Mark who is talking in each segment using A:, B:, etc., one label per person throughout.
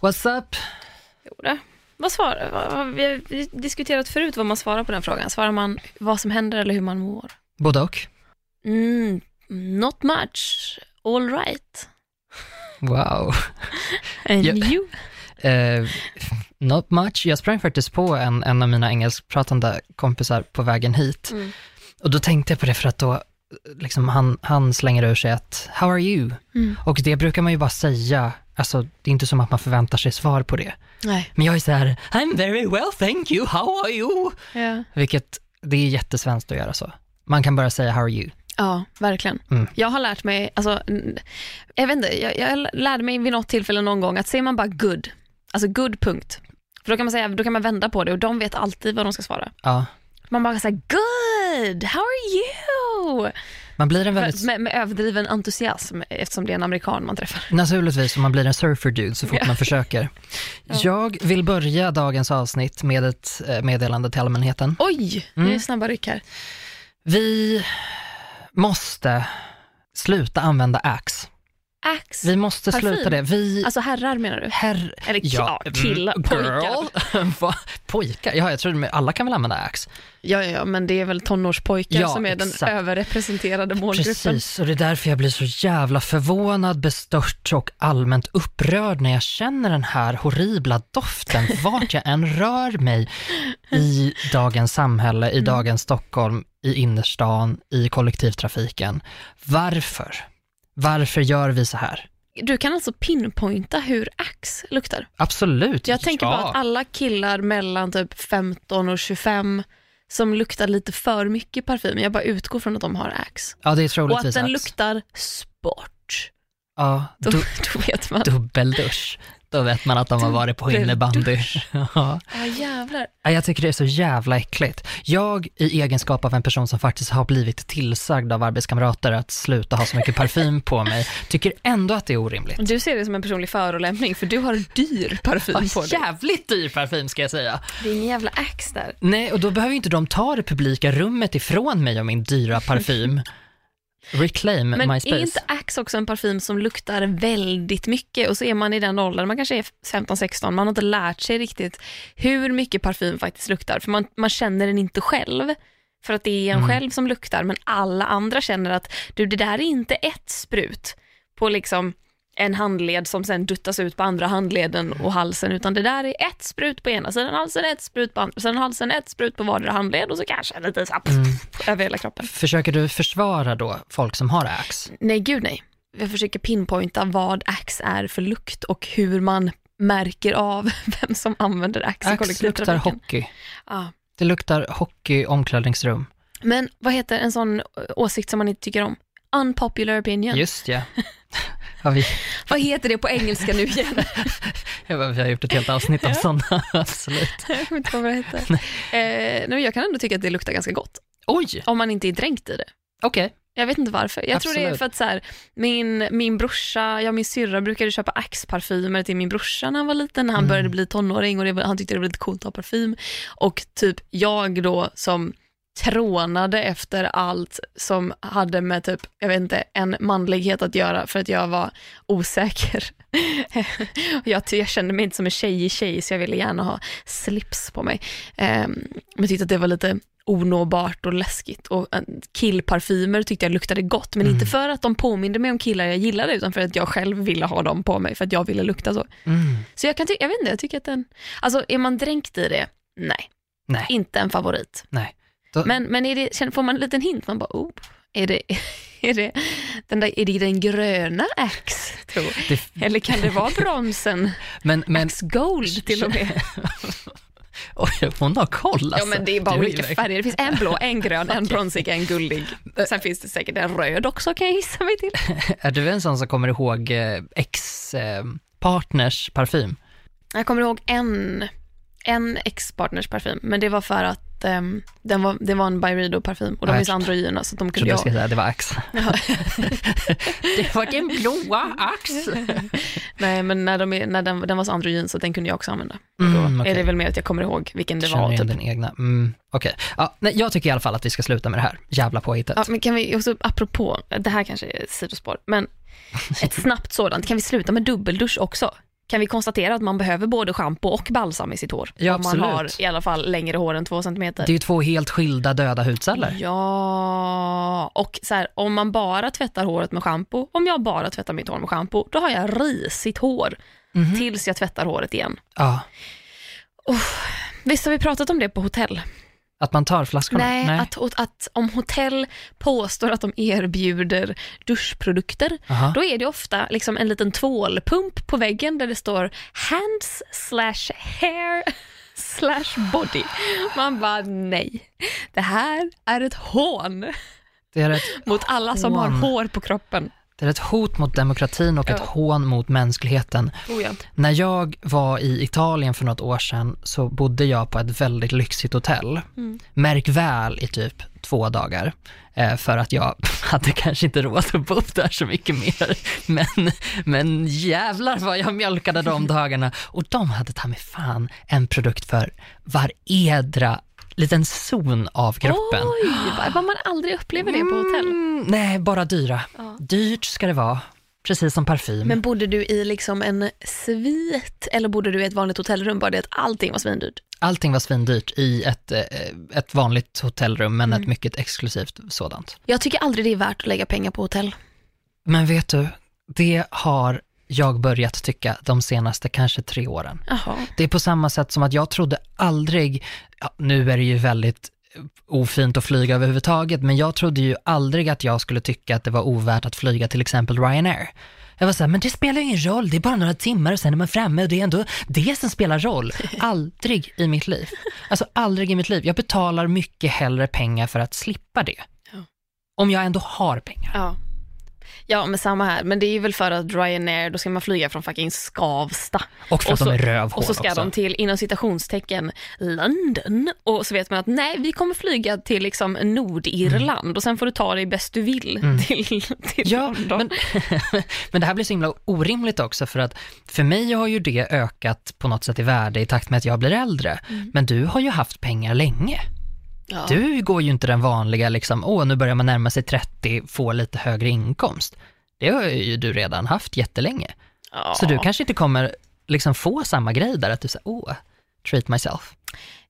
A: What's up?
B: Vad svarar, vad, vad, vi har diskuterat förut vad man svarar på den frågan. Svarar man vad som händer eller hur man mår?
A: Både och.
B: Mm, not much. All right.
A: Wow.
B: And
A: Ja.
B: you?
A: Eh, not much. Jag sprang faktiskt på en, en av mina engelskpratande kompisar på vägen hit.
B: Mm.
A: Och då tänkte jag på det för att då, liksom, han, han slänger ur sig att “How are you?”
B: Mm.
A: Och det brukar man ju bara säga, alltså det är inte som att man förväntar sig svar på det.
B: Nej.
A: Men jag är så här “I'm very well, thank you, how are you?”
B: Ja.
A: Vilket, det är jättesvenskt att göra så. Man kan bara säga “How are you?”
B: ja, verkligen.
A: Mm.
B: Jag har lärt mig, alltså, jag vet inte, jag, jag lärde mig vid något tillfälle någon gång att säger man bara good, alltså good punkt, för då kan man säga, då kan man vända på det och de vet alltid vad de ska svara.
A: Ja,
B: Man bara säger good, how are you?
A: Man blir en väldigt,
B: med, med överdriven entusiasm eftersom det är en amerikan man träffar.
A: naturligtvis, om man blir en surfer dude så fort
B: Ja.
A: man försöker. Jag vill börja dagens avsnitt med ett eh, meddelande till allmänheten.
B: Oj, nu är det snabba ryck här.
A: Vi måste sluta använda Axe.
B: Axe,
A: Vi måste
B: Parfym?
A: sluta det. Vi,
B: alltså herrar menar du?
A: herr...
B: Eller ja, killar,
A: mm,
B: pojkar.
A: Pojkar? Ja, jag tror att alla kan väl använda Axe.
B: Ja, ja, ja, men det är väl tonårspojkar
A: Ja,
B: som är
A: exakt.
B: den överrepresenterade målgruppen.
A: Precis, och det är därför jag blir så jävla förvånad, bestört och allmänt upprörd när jag känner den här horribla doften vart jag än rör mig i dagens samhälle,
B: Mm.
A: i dagens Stockholm, i innerstan, i kollektivtrafiken. Varför? Varför gör vi så här?
B: Du kan alltså pinpointa hur Axe luktar.
A: Absolut.
B: Jag tänker
A: ja.
B: bara att alla killar mellan typ 15 och 25 som luktar lite för mycket parfym, jag bara utgår från att de har Axe.
A: Ja, det är
B: Och
A: troligtvis
B: att den
A: Axe.
B: luktar sport.
A: Ja,
B: Då,
A: du,
B: då vet man.
A: dubbeldusch. Då vet man att de har varit på innebandy. Ja.
B: Jävlar.
A: Ja, Jag tycker det är så jävla äckligt. Jag, i egenskap av en person som faktiskt har blivit tillsagd av arbetskamrater att sluta ha så mycket parfym på mig, tycker ändå att det är orimligt.
B: Du ser det som en personlig förolämpning för du har dyr parfym på dig.
A: Jävligt dyr parfym ska jag säga.
B: Det är ingen jävla Axe där.
A: Nej, och då behöver inte de ta det publika rummet ifrån mig och min dyra parfym. Reclaim
B: Men
A: my
B: är inte Axe också en parfym som luktar väldigt mycket och så är man i den åldern, man kanske är 15-16, man har inte lärt sig riktigt hur mycket parfym faktiskt luktar, för man, man känner den inte själv. För att det är en
A: Mm.
B: själv som luktar, men alla andra känner att du, det där är inte ett sprut på liksom en handled som sen duttas ut på andra handleden och halsen, utan det där är ett sprut på ena sidan halsen, ett sprut på andra sidan halsen, ett sprut på vardera handled och så kanske lite så här,
A: Mm.
B: över hela kroppen.
A: Försöker du försvara då folk som har Axe?
B: Nej, gud nej. Jag försöker pinpointa vad Axe är för lukt och hur man märker av vem som använder Axe i
A: Axe luktar
B: kollektivtrafiken.
A: hockey.
B: Ja.
A: Det luktar hockey omklädningsrum.
B: Men vad heter en sån åsikt som man inte tycker om? Unpopular opinion.
A: Just ja. Har vi,
B: Vad heter det på engelska nu igen?
A: ja, vi har gjort ett helt avsnitt om sådana, absolut.
B: jag kommer inte på vad det heter. Eh, nej, jag kan ändå tycka att det luktar ganska gott,
A: Oj,
B: om man inte är dränkt i det.
A: okej.
B: Jag vet inte varför. Jag tror det är
A: Absolut.
B: för att så här, min, min brorsa, ja min syrra brukade köpa Axe-parfymer till min brorsa när han var liten, när han
A: Mm.
B: började bli tonåring och det, han tyckte det var lite coolt att ha parfym. Och typ jag då som trånade efter allt som hade med typ, jag vet inte, en manlighet att göra för att jag var osäker. jag, jag kände mig inte som en tjejig tjej så jag ville gärna ha slips på mig. Um, men tyckte att det var lite onåbart och läskigt. Och eh, killparfymer tyckte jag luktade gott, men
A: Mm.
B: inte för att de påminde mig om killar jag gillade, utan för att jag själv ville ha dem på mig, för att jag ville lukta så.
A: Mm.
B: Så jag kan ty- jag vet inte, jag tycker att den, alltså är man dränkt i det, nej,
A: Nej,
B: inte en favorit.
A: nej.
B: Men, men är det, får man en liten hint, man bara, oh, är det, är det, den, där, är det den gröna Axe,
A: det,
B: Eller kan det vara bronsen?
A: men, men,
B: Axe Gold till och med.
A: oj, hon har koll alltså.
B: Ja men det är bara
A: Du
B: olika
A: verkligen-
B: färger. Det finns en blå, en grön, en bronsig, en guldig. Sen finns det säkert en röd också kan jag gissa mig till.
A: Är du en sån som kommer ihåg eh, ex-partners parfym?
B: Jag kommer ihåg en, en ex-partners parfym, men det var för att ehm, den var, det var en Byredo-parfym och de är så androgyna så att de
A: Jag
B: kunde
A: trodde
B: ju
A: jag
B: ha...
A: skulle säga det var Axe.
B: Ja.
A: det var den blåa Axe.
B: Nej, men när, de är, när den, den var så androgyn så den kunde jag också använda.
A: Mm,
B: då
A: okej.
B: är det väl mer att jag kommer ihåg vilken det
A: Känner
B: var. Typ.
A: din egna. Mm, Okej, ja, nej, jag tycker i alla fall att vi ska sluta med det här jävla påhittet.
B: Ja, men kan vi också, apropå, det här kanske är ett sidospår, men ett snabbt sådant, kan vi sluta med dubbeldusch också? Kan vi konstatera att man behöver både schampo och balsam i sitt hår?
A: Ja,
B: Om man har i alla fall längre hår än två centimeter.
A: Det är ju två helt skilda döda hudceller.
B: Ja, och så här, om man bara tvättar håret med schampo, om jag bara tvättar mitt hår med schampo, då har jag risigt hår
A: Mhm.
B: tills jag tvättar håret igen.
A: Ja,
B: Visst har vi pratat om det på hotell?
A: Att man tar flaskorna?
B: Nej, Att, att om hotell påstår att de erbjuder duschprodukter,
A: Aha.
B: då är det ofta liksom en liten tvålpump på väggen där det står hands slash hair slash body. Man bara nej, det här är ett hån
A: Det är ett
B: mot alla som har hår på kroppen.
A: Det är ett hot mot demokratin och ett
B: Ja.
A: hån mot mänskligheten.
B: Oh ja.
A: När jag var i Italien för något år sedan så bodde jag på ett väldigt lyxigt hotell.
B: Mm.
A: Märk väl i typ två dagar. Eh, för att jag hade kanske inte råd att bo där så mycket mer. Men, men jävlar vad jag mjölkade de dagarna. Och de hade ta mig fan en produkt för varedra liten zon av kroppen.
B: Oj, vad man aldrig upplever det på hotell.
A: Mm, nej, bara dyra.
B: Ja.
A: Dyrt ska det vara. Precis som parfym.
B: Men bodde du i liksom en svit eller bodde du i ett vanligt hotellrum bara det att allting var svindyrt?
A: Allting var svindyrt i ett, eh, ett vanligt hotellrum, men
B: Mm.
A: ett mycket exklusivt sådant.
B: Jag tycker aldrig det är värt att lägga pengar på hotell.
A: Men vet du, det har jag börjat tycka de senaste kanske tre åren.
B: Jaha.
A: Det är på samma sätt som att jag trodde aldrig, ja, nu är det ju väldigt ofint att flyga överhuvudtaget, men jag trodde ju aldrig att jag skulle tycka att det var ovärt att flyga till exempel Ryanair. Jag var såhär, men det spelar ju ingen roll, det är bara några timmar och sen är man framme och det är ändå det som spelar roll. Aldrig i mitt liv. Alltså aldrig i mitt liv. Jag betalar mycket hellre pengar för att slippa det.
B: Ja.
A: Om jag ändå har pengar.
B: Ja. Ja, men samma här. Men det är ju väl för att Ryanair, då ska man flyga från fucking Skavsta.
A: Och för
B: Och
A: att de
B: så-
A: är rövhål
B: Och så ska
A: också.
B: de till, inom citationstecken, London. Och så vet man att nej, vi kommer flyga till liksom Nordirland och sen får du ta dig bäst du vill till, till
A: Mm. Ja,
B: London.
A: men, men det här blir så himla orimligt också för att för mig har ju det ökat på något sätt i värde i takt med att jag blir äldre. Men du har ju haft pengar länge.
B: Ja.
A: Du går ju inte den vanliga liksom, åh nu börjar man närma sig 30, få lite högre inkomst. Det har ju du redan haft jättelänge.
B: ja.
A: Så du kanske inte kommer liksom få samma grej där att du säger, åh, treat myself.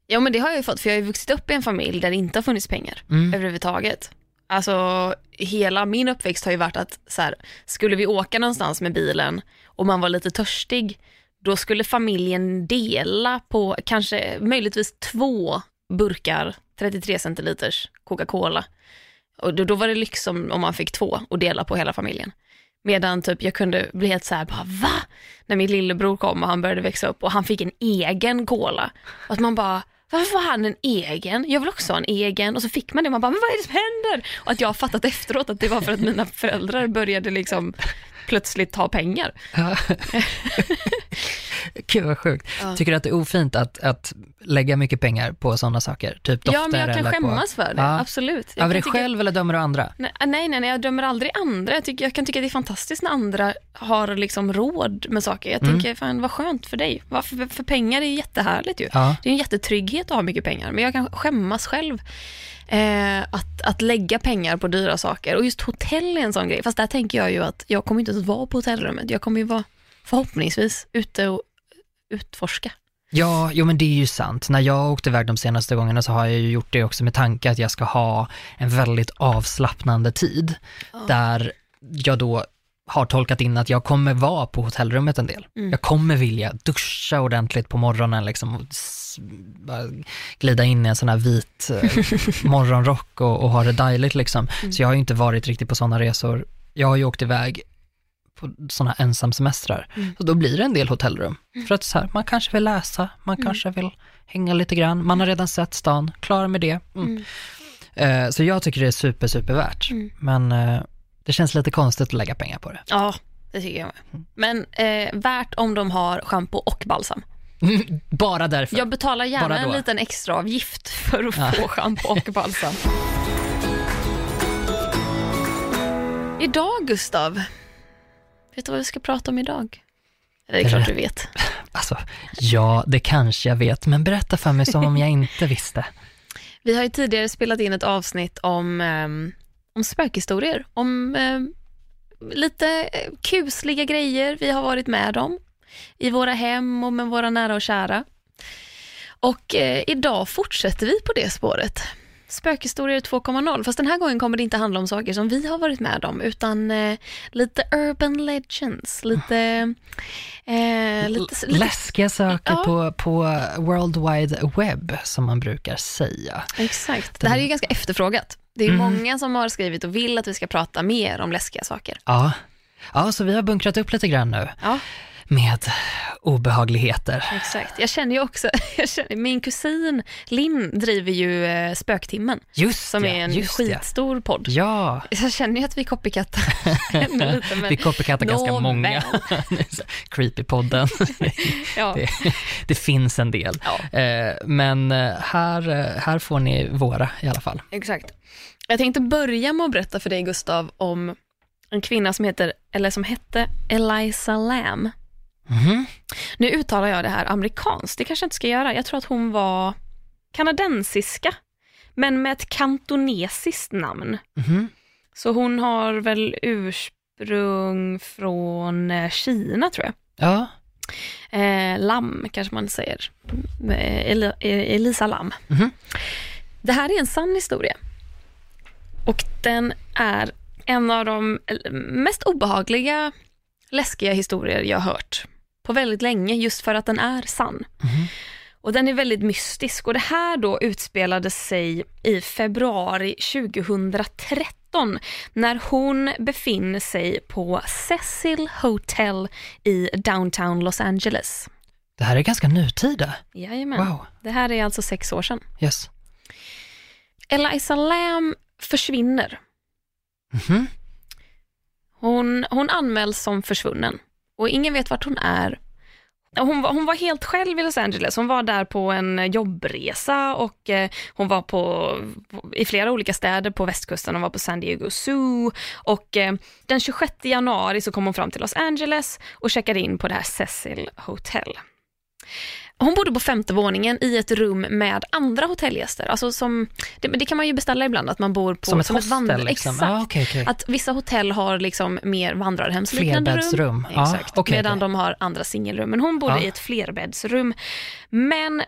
B: Ja men det har jag ju fått, för jag har ju vuxit upp i en familj där det inte har funnits pengar
A: Mm.
B: överhuvudtaget. Alltså hela min uppväxt har ju varit att så här, skulle vi åka någonstans med bilen och man var lite törstig, då skulle familjen dela på kanske möjligtvis två burkar 33 centiliters Coca-Cola. Och då, då var det liksom om man fick två och dela på hela familjen. Medan typ jag kunde bli helt så här, bara va? När min lillebror kom och han började växa upp och han fick en egen cola. Och att man bara, varför får han en egen? Jag vill också ha en egen. Och så fick man det, man bara, men vad är det som händer? Och att jag har fattat efteråt att det var för att mina föräldrar började liksom plötsligt ta pengar.
A: Gud vad sjukt.
B: Ja.
A: Tycker du att det är ofint att, att lägga mycket pengar på sådana saker? Typ dofter
B: Ja, men jag kan
A: eller
B: skämmas
A: på...
B: för det,
A: Ja.
B: absolut. Jag
A: Över dig
B: tycka-
A: själv eller dömer du andra?
B: Nej, nej, nej, nej, jag dömer aldrig andra. Jag, tycker, jag kan tycka att det är fantastiskt när andra har liksom råd med saker. Jag
A: Mm.
B: tänker, fan vad skönt för dig. För, för pengar är jättehärligt ju.
A: Ja.
B: Det är en jättetrygghet att ha mycket pengar, men jag kan skämmas själv eh, att, att lägga pengar på dyra saker. Och just hotell är en sån grej. Fast där tänker jag ju att jag kommer inte ens vara på hotellrummet. Jag kommer ju vara förhoppningsvis ute och utforska.
A: Ja, jo men det är ju sant. När jag åkte iväg de senaste gångerna så har jag ju gjort det också med tanke att jag ska ha en väldigt avslappnande tid. Där jag då har tolkat in att jag kommer vara på hotellrummet en del.
B: Mm.
A: Jag kommer vilja duscha ordentligt på morgonen liksom och glida in i en sån här vit eh, morgonrock och, och ha det dejligt liksom.
B: Mm.
A: Så jag har ju inte varit riktigt på sådana resor. Jag har ju åkt iväg på sådana ensamsemestrar.
B: Mm.
A: Så då blir det en del hotellrum. För att så här, man kanske vill läsa, man
B: Mm.
A: kanske vill hänga lite grann, man har redan sett stan, klar med det. Mm.
B: Mm.
A: Eh, så jag tycker det är super, super värt.
B: Mm.
A: Men eh, det känns lite konstigt att lägga pengar på det.
B: Ja, det tycker jag med. Men eh, värt om de har shampoo och balsam.
A: Bara därför.
B: Jag betalar gärna en liten extra avgift för att
A: Ja.
B: få shampoo och balsam. Idag, Gustav, vet du vad vi ska prata om idag? Det är klart du vet.
A: Alltså, ja, det kanske jag vet, men berätta för mig som om jag inte visste.
B: Vi har ju tidigare spelat in ett avsnitt om, um, om spökhistorier, om um, lite eh, kusliga grejer vi har varit med om i våra hem och med våra nära och kära. Och eh, idag fortsätter vi på det spåret. Spökhistorier 2.0, fast den här gången kommer det inte handla om saker som vi har varit med om, utan eh, lite urban legends, lite...
A: Eh, lite, lite Läskiga saker ja. på, på World Wide Web, som man brukar säga.
B: Exakt. Det här är ju ganska efterfrågat. Det är mm. många som har skrivit och vill att vi ska prata mer om läskiga saker.
A: Ja, ja så vi har bunkrat upp lite grann nu.
B: Ja
A: med obehagligheter.
B: Exakt. Jag känner ju också, känner, min kusin Linn driver ju eh, Spöktimmen.
A: Just
B: Som är en skitstor
A: ja.
B: podd.
A: Ja.
B: Jag känner ju att vi copycattar lite.
A: Men... vi copycattar ganska många. Creepy-podden. ja. det, det, finns en del. Ja. Eh, men eh, här, här får ni våra i alla fall.
B: Exakt. Jag tänkte börja med att berätta för dig Gustav om en kvinna som heter, eller som hette Eliza Lam.
A: Mm.
B: Nu uttalar jag det här amerikanskt, det kanske jag inte ska göra. Jag tror att hon var kanadensiska, men med ett kantonesiskt namn.
A: Mm.
B: Så hon har väl ursprung från eh, Kina, tror jag.
A: Ja.
B: Eh, Lam kanske man säger. Eh, El Elisa Lam.
A: Mm.
B: Det här är en sann historia. Och den är en av de mest obehagliga, läskiga historier jag har hört på väldigt länge just för att den är sann.
A: Mm.
B: Och den är väldigt mystisk och det här då utspelade sig i februari 2013 när hon befinner sig på Cecil Hotel i downtown Los Angeles.
A: Det här är ganska nutida.
B: Jajamän.
A: Wow.
B: Det här är alltså sex år sedan.
A: Yes.
B: Eliza Lam försvinner.
A: Mm.
B: Hon, hon anmäls som försvunnen och ingen vet vart hon är. Hon, hon var helt själv i Los Angeles. Hon var där på en eh, jobbresa och eh, hon var på, i flera olika städer på västkusten. Hon var på San Diego Zoo och eh, den 26 januari så kom hon fram till Los Angeles och checkade in på det här Cecil Hotel. Hon bodde på femte våningen i ett rum med andra hotellgäster. Alltså som, det, det kan man ju beställa ibland, att man bor på
A: som ett, som ett vandrar... Liksom.
B: Exakt.
A: Ah, okay, okay.
B: Att vissa hotell har liksom mer vandrarhemsliknande rum. Exakt.
A: Ah, okay,
B: medan de har andra singelrum. Men hon bodde ah. i ett flerbäddsrum. Men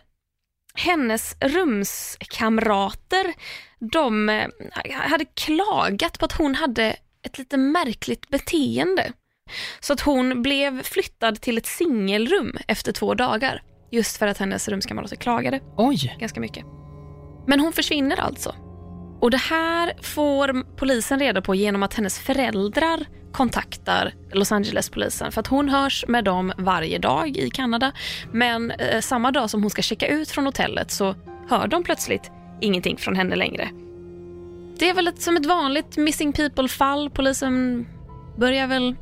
B: hennes rumskamrater, de eh, hade klagat på att hon hade ett lite märkligt beteende. Så att hon blev flyttad till ett singelrum efter två dagar. Just för att hennes rumskamrater klagade
A: Oj.
B: ganska mycket. Men hon försvinner alltså. Och det här får polisen reda på genom att hennes föräldrar kontaktar Los Angeles-polisen för att hon hörs med dem varje dag i Kanada. Men eh, samma dag som hon ska checka ut från hotellet så hör de plötsligt ingenting från henne längre. Det är väl ett, som ett vanligt missing people-fall. Polisen börjar väl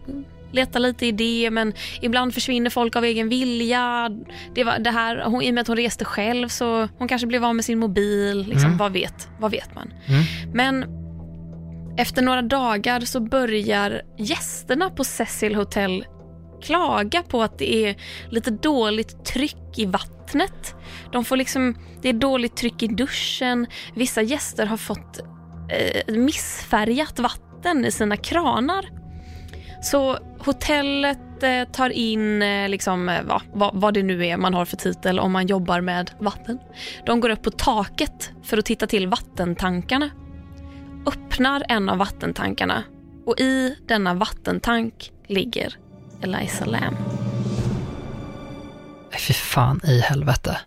B: leta lite i det men ibland försvinner folk av egen vilja. Det var det här, hon, I och med att hon reste själv så hon kanske blev av med sin mobil. Liksom, mm. vad, vet, vad vet man?
A: Mm.
B: Men efter några dagar så börjar gästerna på Cecil Hotel klaga på att det är lite dåligt tryck i vattnet. De får liksom, det är dåligt tryck i duschen. Vissa gäster har fått eh, missfärgat vatten i sina kranar. Så hotellet eh, tar in eh, liksom, eh, va, va, vad det nu är man har för titel om man jobbar med vatten. De går upp på taket för att titta till vattentankarna. Öppnar en av vattentankarna och i denna vattentank ligger Eliza Lam.
A: Fy fan i helvete.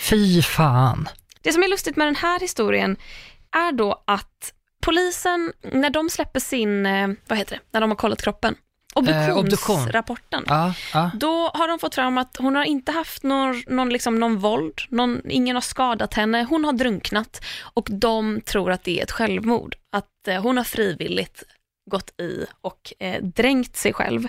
A: Fy fan.
B: Det som är lustigt med den här historien är då att polisen, när de släpper sin, vad heter det, när de har kollat kroppen, obduktionsrapporten,
A: eh, ja, ja.
B: då har de fått fram att hon har inte haft någon, någon, liksom, någon våld, någon, ingen har skadat henne, hon har drunknat och de tror att det är ett självmord, att eh, hon har frivilligt gått i och eh, dränkt sig själv.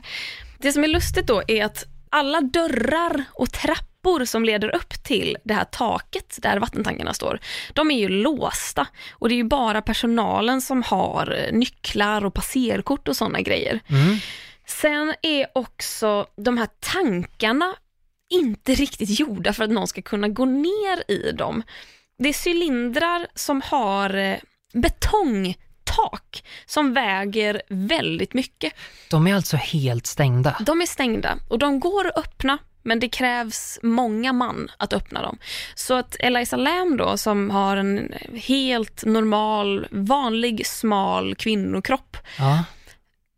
B: Det som är lustigt då är att alla dörrar och trappor som leder upp till det här taket där vattentankarna står, de är ju låsta och det är ju bara personalen som har nycklar och passerkort och sådana grejer.
A: Mm.
B: Sen är också de här tankarna inte riktigt gjorda för att någon ska kunna gå ner i dem. Det är cylindrar som har eh, betongtak som väger väldigt mycket.
A: De är alltså helt stängda.
B: De är stängda och de går att öppna men det krävs många man att öppna dem. Så att Eliza Lam då, som har en helt normal, vanlig, smal kvinnokropp.
A: Ja.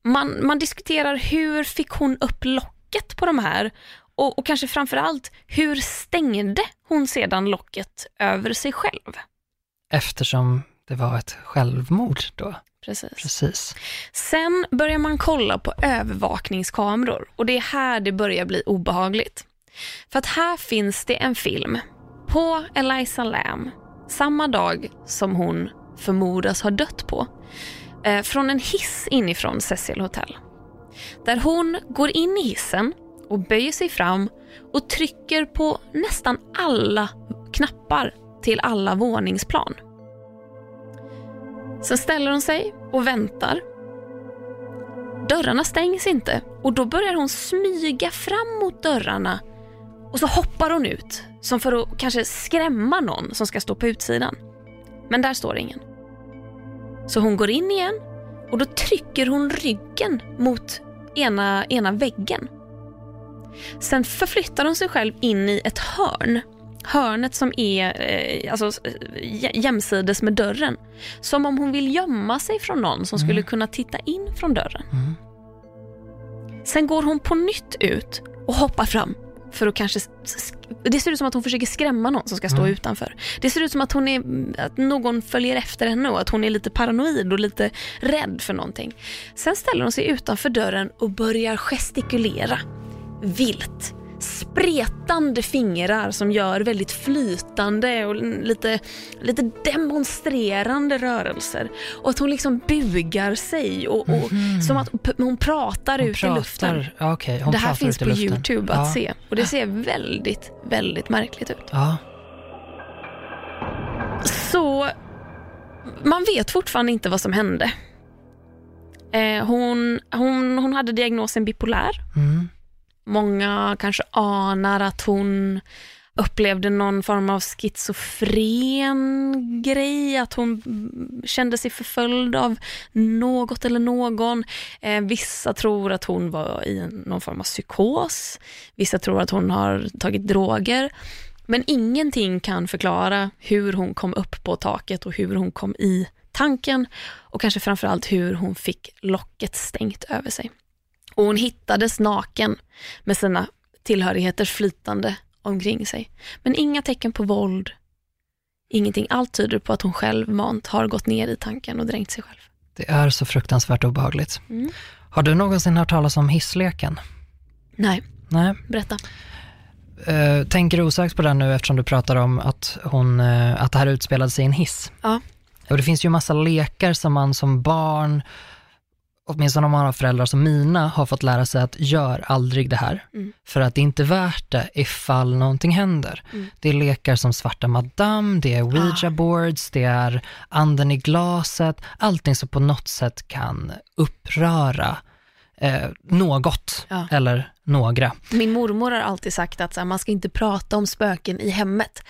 B: Man, man diskuterar hur fick hon upp locket på de här och, och kanske framför allt, hur stängde hon sedan locket över sig själv?
A: Eftersom det var ett självmord då.
B: Precis.
A: Precis.
B: Sen börjar man kolla på övervakningskameror och det är här det börjar bli obehagligt. För att här finns det en film på Eliza Lam samma dag som hon förmodas ha dött på. Eh, från en hiss inifrån Cecil Hotel. Där hon går in i hissen och böjer sig fram och trycker på nästan alla knappar till alla våningsplan. Sen ställer hon sig och väntar. Dörrarna stängs inte och då börjar hon smyga fram mot dörrarna och så hoppar hon ut som för att kanske skrämma någon som ska stå på utsidan. Men där står ingen. Så hon går in igen och då trycker hon ryggen mot ena, ena väggen. Sen förflyttar hon sig själv in i ett hörn hörnet som är eh, alltså, jämsides med dörren. Som om hon vill gömma sig från någon som mm. skulle kunna titta in från dörren. Mm. Sen går hon på nytt ut och hoppar fram för att kanske... Det ser ut som att hon försöker skrämma någon som ska stå mm. utanför. Det ser ut som att, hon är, att någon följer efter henne och att hon är lite paranoid och lite rädd för någonting. Sen ställer hon sig utanför dörren och börjar gestikulera vilt spretande fingrar som gör väldigt flytande och lite, lite demonstrerande rörelser. Och att hon liksom bugar sig och, och mm. som att hon pratar
A: hon
B: ut
A: pratar,
B: i luften.
A: Okay,
B: det här finns på Youtube att ja. se och det ser väldigt, väldigt märkligt ut.
A: Ja.
B: Så man vet fortfarande inte vad som hände. Eh, hon, hon, hon hade diagnosen bipolär. Mm. Många kanske anar att hon upplevde någon form av schizofren grej, att hon kände sig förföljd av något eller någon. Eh, vissa tror att hon var i någon form av psykos. Vissa tror att hon har tagit droger. Men ingenting kan förklara hur hon kom upp på taket och hur hon kom i tanken och kanske framförallt hur hon fick locket stängt över sig. Och hon hittades naken med sina tillhörigheter flytande omkring sig. Men inga tecken på våld, ingenting. Allt tyder på att hon självmant har gått ner i tanken och drängt sig själv.
A: Det är så fruktansvärt obehagligt. Mm. Har du någonsin hört talas om hissleken?
B: Nej.
A: Nej.
B: Berätta.
A: Uh, tänker du osökt på det nu eftersom du pratar om att, hon, uh, att det här utspelade sig i en hiss?
B: Ja.
A: Och det finns ju massa lekar som man som barn åtminstone om man har föräldrar som mina, har fått lära sig att gör aldrig det här. Mm. För att det är inte värt det ifall någonting händer. Mm. Det är lekar som Svarta Madame, det är Ouija ah. boards, det är anden i glaset, allting som på något sätt kan uppröra eh, något ja. eller några.
B: Min mormor har alltid sagt att här, man ska inte prata om spöken i hemmet.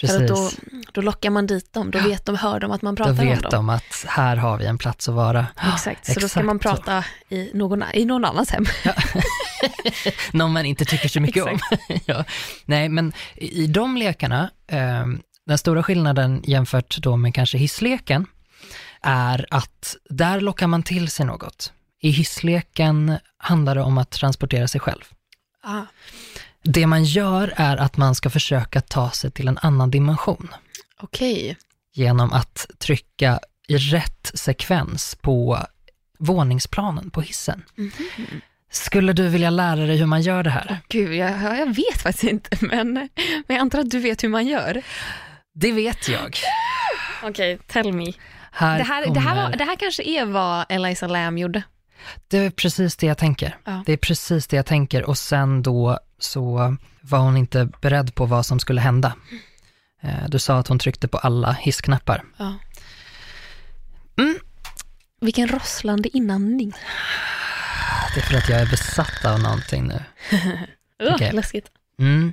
B: Precis. För då, då lockar man dit dem, då vet de, hör de att man pratar om
A: dem. Då
B: vet
A: de att här har vi en plats att vara.
B: Exakt, så Exakt då ska man prata i någon, i någon annans hem. Ja.
A: någon man inte tycker så mycket om. ja. Nej, men i de lekarna, eh, den stora skillnaden jämfört då med kanske hissleken, är att där lockar man till sig något. I hissleken handlar det om att transportera sig själv.
B: Ah.
A: Det man gör är att man ska försöka ta sig till en annan dimension.
B: Okej. Okay.
A: Genom att trycka i rätt sekvens på våningsplanen på hissen. Mm -hmm. Skulle du vilja lära dig hur man gör det här?
B: Oh, Gud, jag, jag vet faktiskt inte, men, men jag antar att du vet hur man gör.
A: Det vet jag.
B: Okej, okay, tell me.
A: Här
B: det, här, kommer... det, här var, det här kanske är vad Eliza Lam gjorde.
A: Det är precis det jag tänker. Ja. Det är precis det jag tänker och sen då så var hon inte beredd på vad som skulle hända. Eh, du sa att hon tryckte på alla hissknappar.
B: Ja. Mm. Vilken rosslande inandning.
A: det är för att jag är besatt av någonting nu.
B: Uh,
A: Okej.
B: Läskigt.
A: Mm.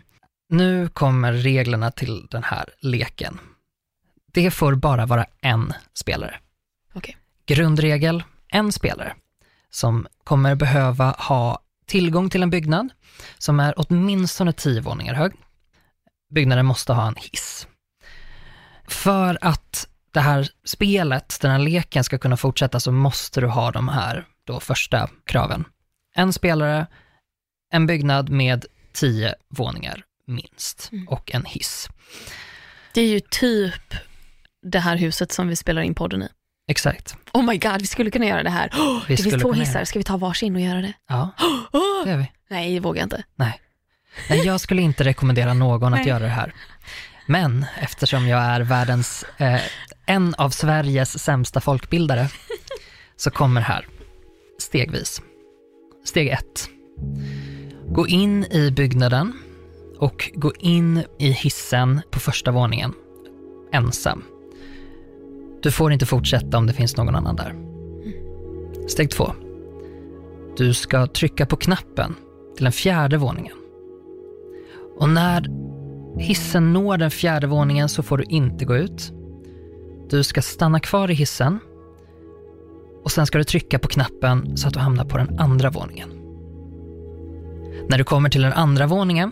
A: Nu kommer reglerna till den här leken. Det får bara vara en spelare.
B: Okej.
A: Grundregel, en spelare som kommer behöva ha tillgång till en byggnad som är åtminstone tio våningar hög. Byggnaden måste ha en hiss. För att det här spelet, den här leken ska kunna fortsätta så måste du ha de här då första kraven. En spelare, en byggnad med tio våningar minst
B: Mm.
A: och en hiss.
B: Det är ju typ det här huset som vi spelar in podden i.
A: Exakt.
B: Oh my god, vi skulle kunna göra det här. Oh,
A: Vi
B: det finns två hissar, ska vi ta varsin och göra det?
A: Ja,
B: Oh,
A: det gör vi.
B: nej, det vågar jag inte.
A: Nej. Nej, jag skulle inte rekommendera någon att göra det här. Men eftersom jag är världens, eh, en av Sveriges sämsta folkbildare, så kommer här, stegvis. Steg ett. Gå in i byggnaden och gå in i hissen på första våningen, ensam. Du får inte fortsätta om det finns någon annan där. Steg två. Du ska trycka på knappen till den fjärde våningen. Och när hissen når den fjärde våningen så får du inte gå ut. Du ska stanna kvar i hissen och sen ska du trycka på knappen så att du hamnar på den andra våningen. När du kommer till den andra våningen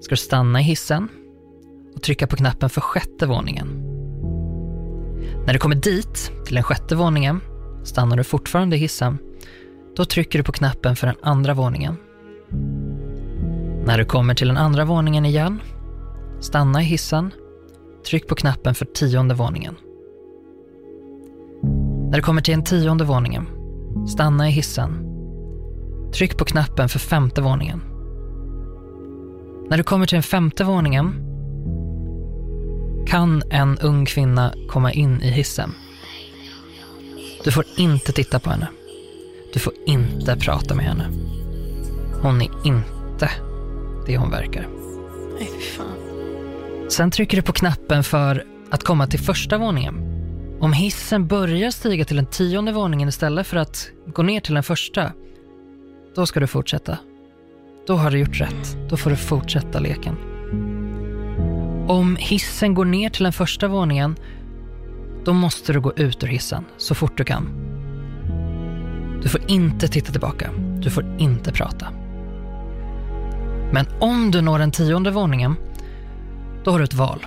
A: ska du stanna i hissen och trycka på knappen för sjätte våningen. När du kommer dit, till den sjätte våningen, stannar du fortfarande i hissen. Då trycker du på knappen för den andra våningen. När du kommer till den andra våningen igen, stanna i hissen, tryck på knappen för tionde våningen. När du kommer till den tionde våningen, stanna i hissen, tryck på knappen för femte våningen. När du kommer till den femte våningen kan en ung kvinna komma in i hissen. Du får inte titta på henne. Du får inte prata med henne. Hon är inte det hon verkar.
B: Nej, fy fan.
A: Sen trycker du på knappen för att komma till första våningen. Om hissen börjar stiga till den tionde våningen istället för att gå ner till den första, då ska du fortsätta. Då har du gjort rätt. Då får du fortsätta leken. Mm. Om hissen går ner till den första våningen, då måste du gå ut ur hissen så fort du kan. Du får inte titta tillbaka. Du får inte prata. Men om du når den tionde våningen, då har du ett val.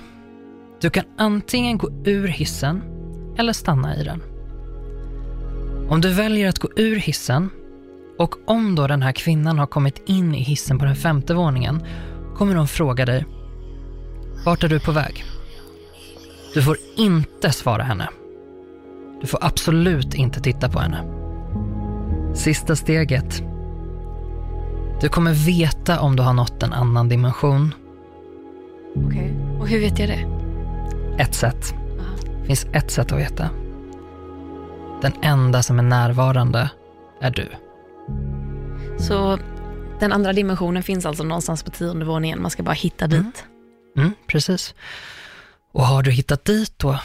A: Du kan antingen gå ur hissen eller stanna i den. Om du väljer att gå ur hissen och om då den här kvinnan har kommit in i hissen på den femte våningen kommer de fråga dig vart är du på väg? Du får inte svara henne. Du får absolut inte titta på henne. Sista steget. Du kommer veta om du har nått en annan dimension.
B: Okej. Och hur vet jag det?
A: Ett sätt.
B: Aha.
A: Det finns ett sätt att veta. Den enda som är närvarande är du.
B: Så den andra dimensionen finns alltså någonstans på tionde våningen, man ska bara hitta
A: Mm.
B: dit.
A: Mm, precis. Och har du hittat dit då,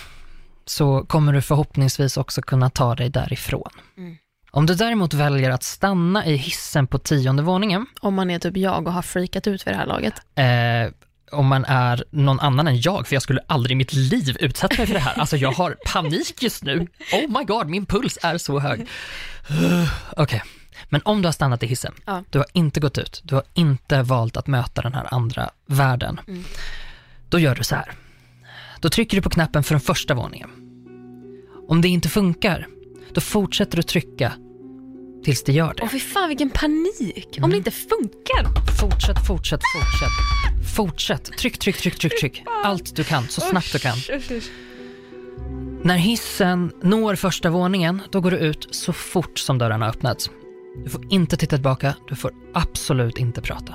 A: så kommer du förhoppningsvis också kunna ta dig därifrån.
B: Mm.
A: Om du däremot väljer att stanna i hissen på tionde våningen,
B: Om man är typ jag och har freakat ut vid det här laget.
A: eh, om man är någon annan än jag, för jag skulle aldrig i mitt liv utsätta mig för det här. Alltså jag har panik just nu. Oh my god, min puls är så hög. Okej, men om du har stannat i hissen,
B: Ja.
A: du har inte gått ut, du har inte valt att möta den här andra världen.
B: Mm.
A: Då gör du så här. Då trycker du på knappen för den första våningen. Om det inte funkar, då fortsätter du trycka tills det gör det.
B: Åh fy fan vilken panik, om
A: Mm.
B: det inte funkar.
A: Fortsätt, fortsätt, fortsätt. Fortsätt. Tryck, tryck, tryck, tryck, tryck. Allt du kan, så snabbt du kan. När hissen når första våningen, då går du ut så fort som dörrarna öppnats. Du får inte titta tillbaka, du får absolut inte prata.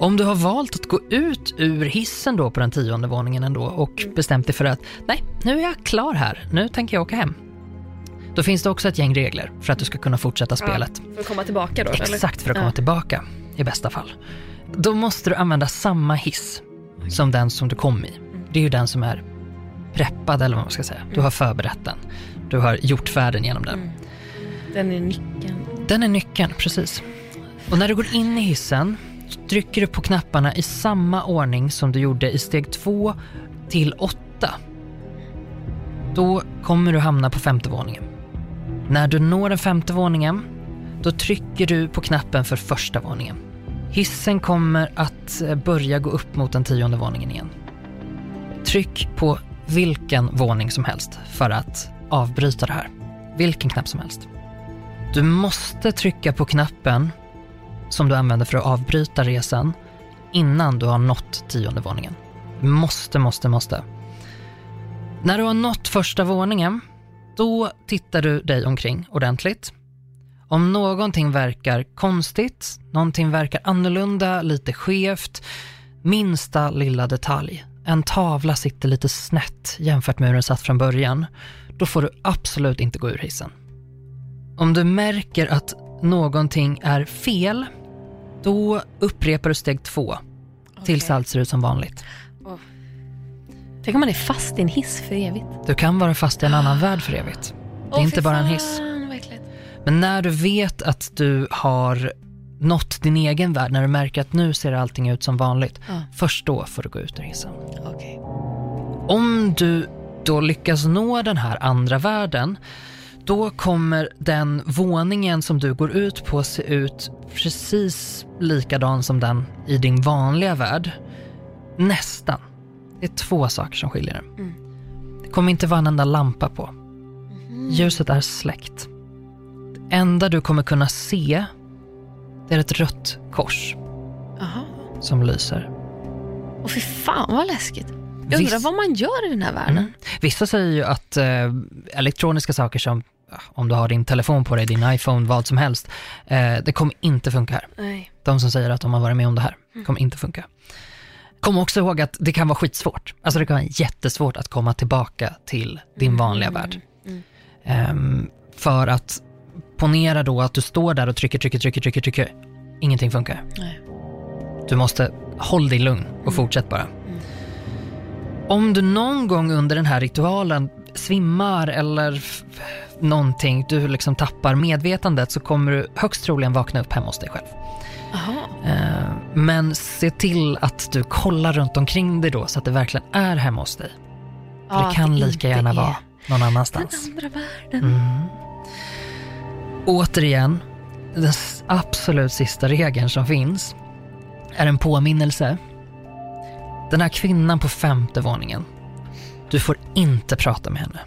A: Om du har valt att gå ut ur hissen då på den tionde våningen ändå och bestämt dig för att nej, nu är jag klar här, nu tänker jag åka hem. Då finns det också ett gäng regler för att du ska kunna fortsätta spelet.
B: För att komma tillbaka då?
A: Exakt för att komma
B: Ja.
A: tillbaka, i bästa fall. Då måste du använda samma hiss som den som du kom i. Det är ju den som är preppad eller vad man ska säga. Du har förberett den. Du har gjort färden genom den.
B: Mm. Den är nyckeln.
A: Den är nyckeln, precis. Och när du går in i hissen trycker du på knapparna i samma ordning som du gjorde i steg två till åtta. Då kommer du hamna på femte våningen. När du når den femte våningen, då trycker du på knappen för första våningen. Hissen kommer att eh, börja gå upp mot den tionde våningen igen. Tryck på vilken våning som helst för att avbryta det här. Vilken knapp som helst. Du måste trycka på knappen som du använder för att avbryta resan innan du har nått tionde våningen. Måste, måste, måste. När du har nått första våningen, då tittar du dig omkring ordentligt. Om någonting verkar konstigt, någonting verkar annorlunda, lite skevt, minsta lilla detalj, en tavla sitter lite snett jämfört med hur den satt från början, då får du absolut inte gå ur hissen. Om du märker att någonting är fel, då upprepar du steg två tills
B: Okej.
A: allt ser ut som vanligt.
B: Tänk om man är fast i en hiss för evigt.
A: Du kan vara fast i en annan värld för evigt. Det är inte bara en hiss.
B: Verkligen.
A: Men när du vet att du har nått din egen värld, när du märker att nu ser allting ut som vanligt,
B: Ja.
A: först då får du gå ut ur hissen.
B: Okej.
A: Om du då lyckas nå den här andra världen, då kommer den våningen som du går ut på se ut precis likadan som den i din vanliga värld. Nästan. Det är två saker som skiljer.
B: Mm.
A: Det kommer inte vara en enda lampa på. Ljuset är släckt. Det enda du kommer kunna se, det är ett rött kors
B: Jaha.
A: som lyser.
B: Och fy fan vad läskigt. Jag undrar vad man gör i den här världen.
A: Mm. Vissa säger ju att eh, elektroniska saker som, om du har din telefon på dig, din iPhone, vad som helst, eh, det kommer inte funka här.
B: Nej.
A: De som säger att de har varit med om det här, kommer inte funka. Kom också ihåg att det kan vara skitsvårt. Alltså det kan vara jättesvårt att komma tillbaka till din vanliga värld.
B: Mm.
A: Ehm, för att ponera då att du står där och trycker, trycker, trycker, trycker, trycker. Ingenting funkar.
B: Nej.
A: Du måste hålla dig lugn och fortsätt bara. Om du någon gång under den här ritualen svimmar eller någonting, du liksom tappar medvetandet så kommer du högst troligen vakna upp hemma hos dig själv. Eh, Men se till att du kollar runt omkring dig då så att det verkligen är hemma hos dig. För
B: Ja,
A: det kan
B: det
A: lika gärna
B: är
A: vara någon
B: Den
A: annanstans.
B: andra världen.
A: Mm. Återigen, den absolut sista regeln som finns är en påminnelse. Den här kvinnan på femte våningen, du får inte prata med henne.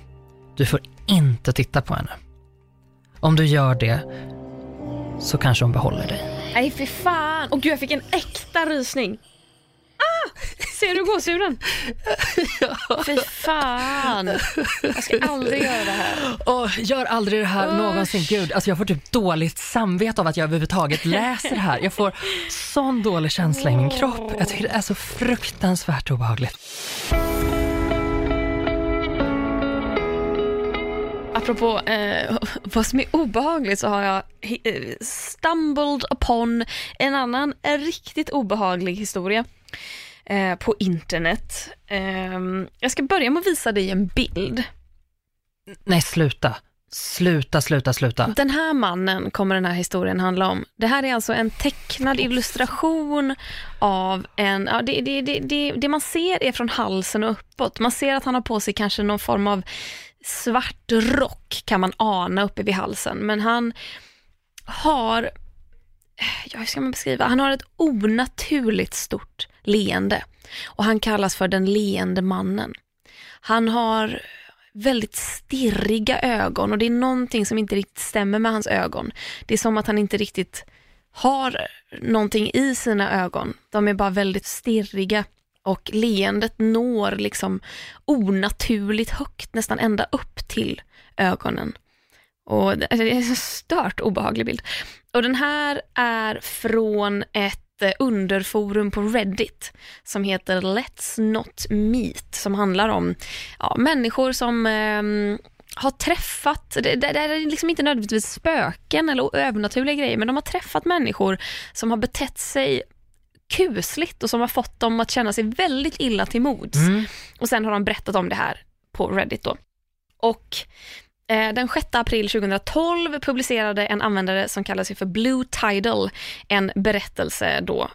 A: Du får inte titta på henne. Om du gör det så kanske hon behåller dig.
B: Nej fy fan. Och gud jag fick en äkta rysning. Ah! Ser du gåshuden? Fy fan. Jag ska aldrig göra det här.
A: Åh, gör aldrig det här
B: Usch.
A: någonsin. Gud, alltså jag får typ dåligt samvete av att jag överhuvudtaget läser det här. Jag får sån dålig känsla i min kropp. Jag tycker det är så fruktansvärt obehagligt.
B: Apropå eh, vad som är obehagligt så har jag eh, stumbled upon en annan eh, riktigt obehaglig historia eh, på internet. Eh, jag ska börja med att visa dig en bild.
A: Nej, sluta. Sluta, sluta, sluta.
B: Den här mannen kommer den här historien handla om. Det här är alltså en tecknad illustration av en, ja, det, det, det, det, det man ser är från halsen och uppåt. Man ser att han har på sig kanske någon form av svart rock kan man ana uppe vid halsen. Men han har, ja, hur ska man beskriva, han har ett onaturligt stort leende. Och han kallas för den leende mannen. Han har väldigt stirriga ögon och det är någonting som inte riktigt stämmer med hans ögon. Det är som att han inte riktigt har någonting i sina ögon. De är bara väldigt stirriga och leendet når liksom onaturligt högt, nästan ända upp till ögonen. Och det alltså, är en stört obehaglig bild. Och den här är från ett eh, underforum på Reddit som heter Let's Not Meet som handlar om ja, människor som eh, har träffat, det, det, det är liksom inte nödvändigtvis spöken eller övernaturliga grejer, men de har träffat människor som har betett sig kusligt och som har fått dem att känna sig väldigt illa till mods.
A: Mm.
B: Och sen har de berättat om det här på Reddit då. Och Eh, Den 6 april 2012 publicerade en användare som kallar sig för Blue Tidal en berättelse då,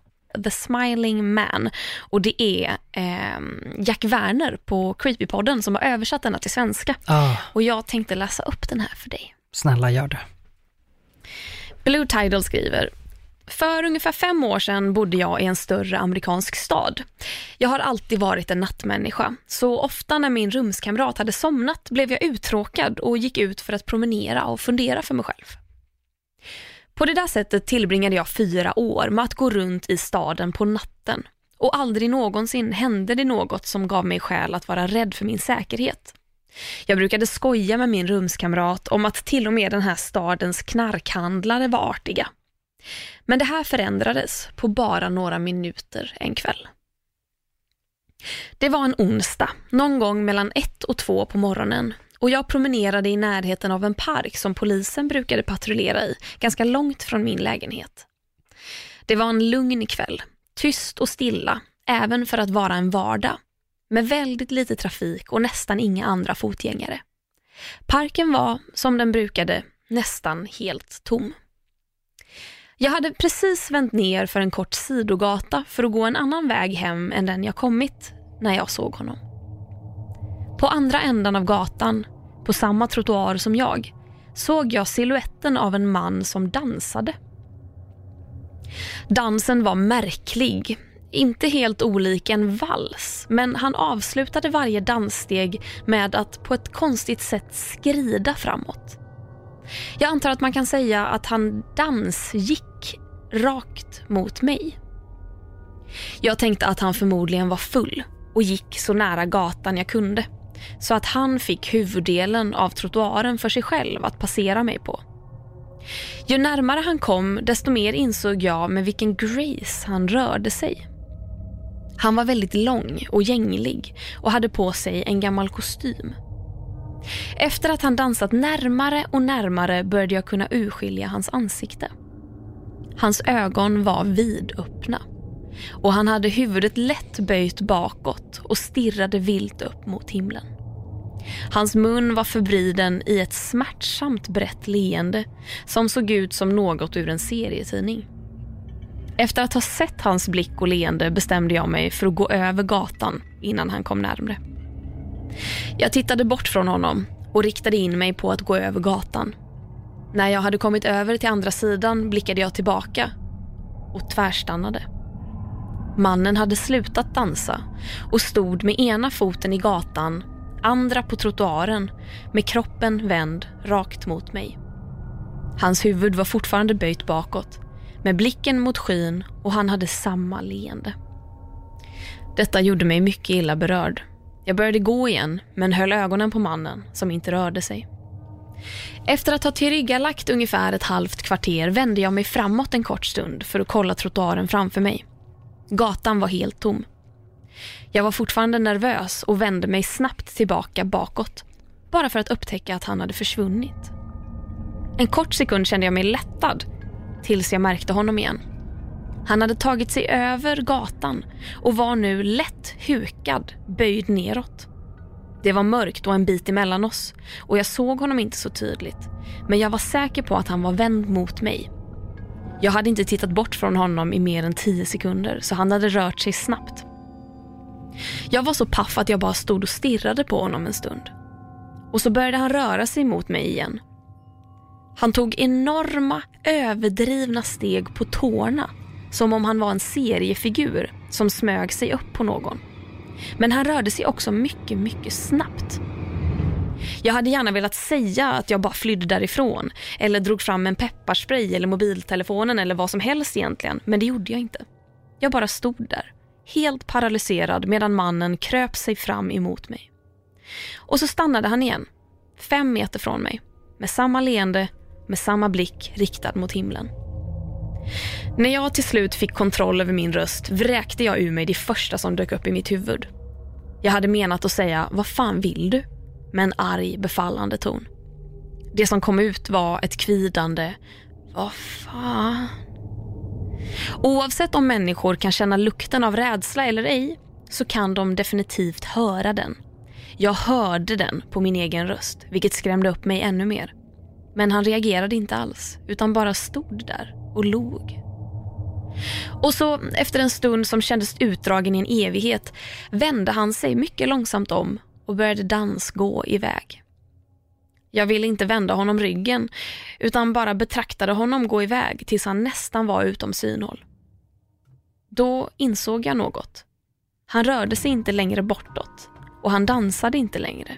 B: The Smiling Man. Och det är eh, Jack Werner på Creepypodden som har översatt denna till svenska.
A: Ah,
B: Och jag tänkte läsa upp den här för dig.
A: snälla gör det.
B: Blue Tidal skriver för ungefär fem år sedan bodde jag i en större amerikansk stad. Jag har alltid varit en nattmänniska, så ofta när min rumskamrat hade somnat blev jag uttråkad och gick ut för att promenera och fundera för mig själv. På det där sättet tillbringade jag fyra år med att gå runt i staden på natten och aldrig någonsin hände det något som gav mig skäl att vara rädd för min säkerhet. Jag brukade skoja med min rumskamrat om att till och med den här stadens knarkhandlare var artiga. Men det här förändrades på bara några minuter en kväll. Det var en onsdag, någon gång mellan ett och två på morgonen och jag promenerade i närheten av en park som polisen brukade patrullera i, ganska långt från min lägenhet. Det var en lugn kväll, tyst och stilla, även för att vara en vardag, med väldigt lite trafik och nästan inga andra fotgängare. Parken var, som den brukade, nästan helt tom. Jag hade precis vänt ner för en kort sidogata för att gå en annan väg hem än den jag kommit när jag såg honom. På andra ändan av gatan, på samma trottoar som jag, såg jag siluetten av en man som dansade. Dansen var märklig, inte helt olik en vals, men han avslutade varje danssteg med att på ett konstigt sätt skrida framåt. Jag antar att man kan säga att han dansgick rakt mot mig. Jag tänkte att han förmodligen var full och gick så nära gatan jag kunde. Så att han fick huvuddelen av trottoaren för sig själv att passera mig på. Ju närmare han kom desto mer insåg jag med vilken grace han rörde sig. Han var väldigt lång och gänglig och hade på sig en gammal kostym. Efter att han dansat närmare och närmare började jag kunna urskilja hans ansikte. Hans ögon var vidöppna och han hade huvudet lätt böjt bakåt och stirrade vilt upp mot himlen. Hans mun var förvriden i ett smärtsamt brett leende som såg ut som något ur en serietidning. Efter att ha sett hans blick och leende bestämde jag mig för att gå över gatan innan han kom närmre. Jag tittade bort från honom och riktade in mig på att gå över gatan. När jag hade kommit över till andra sidan blickade jag tillbaka och tvärstannade. Mannen hade slutat dansa och stod med ena foten i gatan, andra på trottoaren med kroppen vänd rakt mot mig. Hans huvud var fortfarande böjt bakåt med blicken mot skyn och han hade samma leende. Detta gjorde mig mycket illa berörd. Jag började gå igen men höll ögonen på mannen som inte rörde sig. Efter att ha tillryggalagt ungefär ett halvt kvarter vände jag mig framåt en kort stund för att kolla trottoaren framför mig. Gatan var helt tom. Jag var fortfarande nervös och vände mig snabbt tillbaka bakåt bara för att upptäcka att han hade försvunnit. En kort sekund kände jag mig lättad tills jag märkte honom igen. Han hade tagit sig över gatan och var nu lätt hukad, böjd neråt. Det var mörkt och en bit emellan oss och jag såg honom inte så tydligt. Men jag var säker på att han var vänd mot mig. Jag hade inte tittat bort från honom i mer än tio sekunder så han hade rört sig snabbt. Jag var så paff att jag bara stod och stirrade på honom en stund. Och så började han röra sig mot mig igen. Han tog enorma, överdrivna steg på tårna som om han var en seriefigur som smög sig upp på någon. Men han rörde sig också mycket, mycket snabbt. Jag hade gärna velat säga att jag bara flydde därifrån eller drog fram en pepparspray eller mobiltelefonen eller vad som helst egentligen, men det gjorde jag inte. Jag bara stod där, helt paralyserad medan mannen kröp sig fram emot mig. Och så stannade han igen, fem meter från mig, med samma leende, med samma blick riktad mot himlen. När jag till slut fick kontroll över min röst vräkte jag ur mig det första som dök upp i mitt huvud. Jag hade menat att säga “Vad fan vill du?” med en arg, befallande ton. Det som kom ut var ett kvidande “Vad fan?” Oavsett om människor kan känna lukten av rädsla eller ej så kan de definitivt höra den. Jag hörde den på min egen röst, vilket skrämde upp mig ännu mer. Men han reagerade inte alls, utan bara stod där och log. Och så efter en stund som kändes utdragen i en evighet vände han sig mycket långsamt om och började dansgå iväg. Jag ville inte vända honom ryggen utan bara betraktade honom gå iväg tills han nästan var utom synhåll. Då insåg jag något. Han rörde sig inte längre bortåt och han dansade inte längre.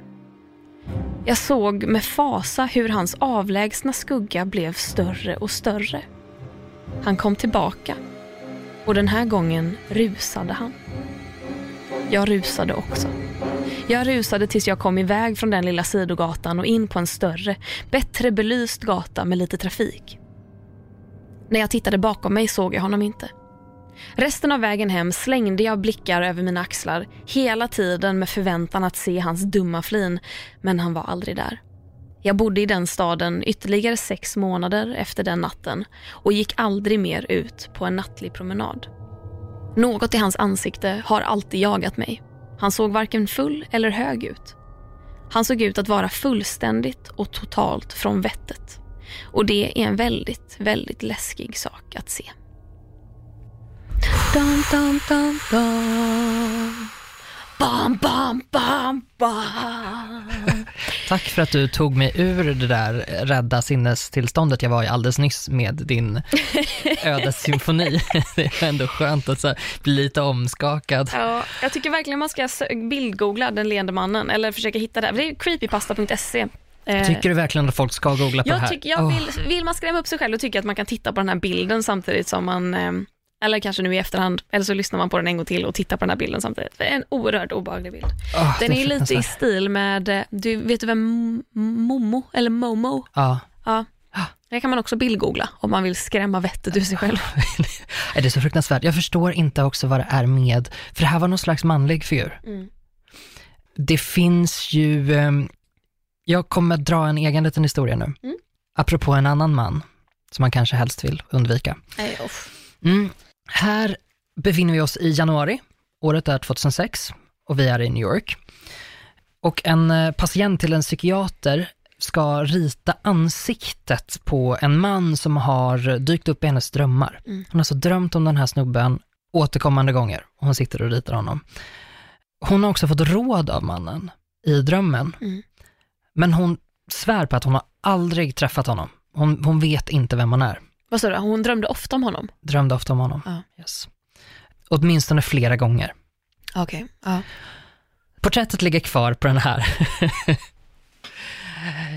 B: Jag såg med fasa hur hans avlägsna skugga blev större och större. Han kom tillbaka och den här gången rusade han. Jag rusade också. Jag rusade tills jag kom iväg från den lilla sidogatan och in på en större, bättre belyst gata med lite trafik. När jag tittade bakom mig såg jag honom inte. Resten av vägen hem slängde jag blickar över mina axlar hela tiden med förväntan att se hans dumma flin, men han var aldrig där. Jag bodde i den staden ytterligare sex månader efter den natten och gick aldrig mer ut på en nattlig promenad. Något i hans ansikte har alltid jagat mig. Han såg varken full eller hög ut. Han såg ut att vara fullständigt och totalt från vettet. Och det är en väldigt, väldigt läskig sak att se. Dun, dun, dun, dun. Bam, bam, bam, bam.
A: Tack för att du tog mig ur det där rädda sinnestillståndet jag var i alldeles nyss med din ödessymfoni. Det är ändå skönt att så bli lite omskakad.
B: Ja, jag tycker verkligen man ska bildgoogla den leende mannen eller försöka hitta det. Det är creepypasta.se.
A: Eh, tycker du verkligen att folk ska googla på
B: jag
A: det här?
B: Tycker, jag vill, vill man skrämma upp sig själv, då tycker att man kan titta på den här bilden samtidigt som man eh, eller kanske nu i efterhand, eller så lyssnar man på den en gång till och tittar på den här bilden samtidigt. Det är en oerhört obehaglig bild.
A: Oh,
B: den är, är lite i stil med, eh, du vet du vem Momo, eller Momo?
A: Ja.
B: ja. Det kan man också bildgoogla om man vill skrämma vettet ur sig själv.
A: det är så fruktansvärt. Jag förstår inte också vad det är med, för det här var någon slags manlig figur.
B: Mm.
A: Det finns ju, ehm, jag kommer dra en egen liten historia nu.
B: Mm.
A: Apropå en annan man, som man kanske helst vill undvika.
B: Nej, off.
A: Mm. Här befinner vi oss i januari, året är 2006 och vi är i New York. Och en eh, patient till en psykiater ska rita ansiktet på en man som har dykt upp i hennes drömmar.
B: Mm.
A: Hon har alltså drömt om den här snubben återkommande gånger och hon sitter och ritar honom. Hon har också fått råd av mannen i drömmen,
B: mm.
A: men hon svär på att hon har aldrig träffat honom. Hon, hon vet inte vem han är.
B: Vad sa du, hon drömde ofta om honom?
A: Drömde ofta om honom,
B: ja.
A: yes. Åtminstone flera gånger.
B: Okej, okay. ja.
A: Porträttet ligger kvar på den här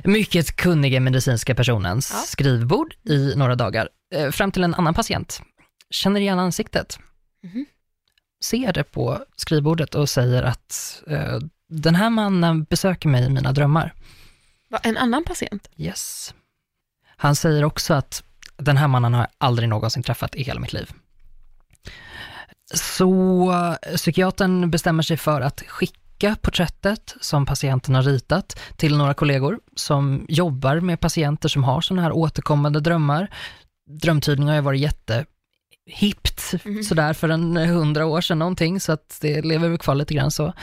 A: mycket kunniga medicinska personens
B: ja.
A: skrivbord i några dagar, eh, fram till en annan patient känner igen ansiktet,
B: mm.
A: ser det på skrivbordet och säger att uh, den här mannen besöker mig i mina drömmar.
B: Va, en annan patient?
A: Yes. Han säger också att den här mannen har jag aldrig någonsin träffat i hela mitt liv. Så psykiatern bestämmer sig för att skicka porträttet som patienten har ritat till några kollegor som jobbar med patienter som har sådana här återkommande drömmar. Drömtydning har ju varit jättehippt mm. sådär för en hundra år sedan någonting, så att det lever kvar lite grann så.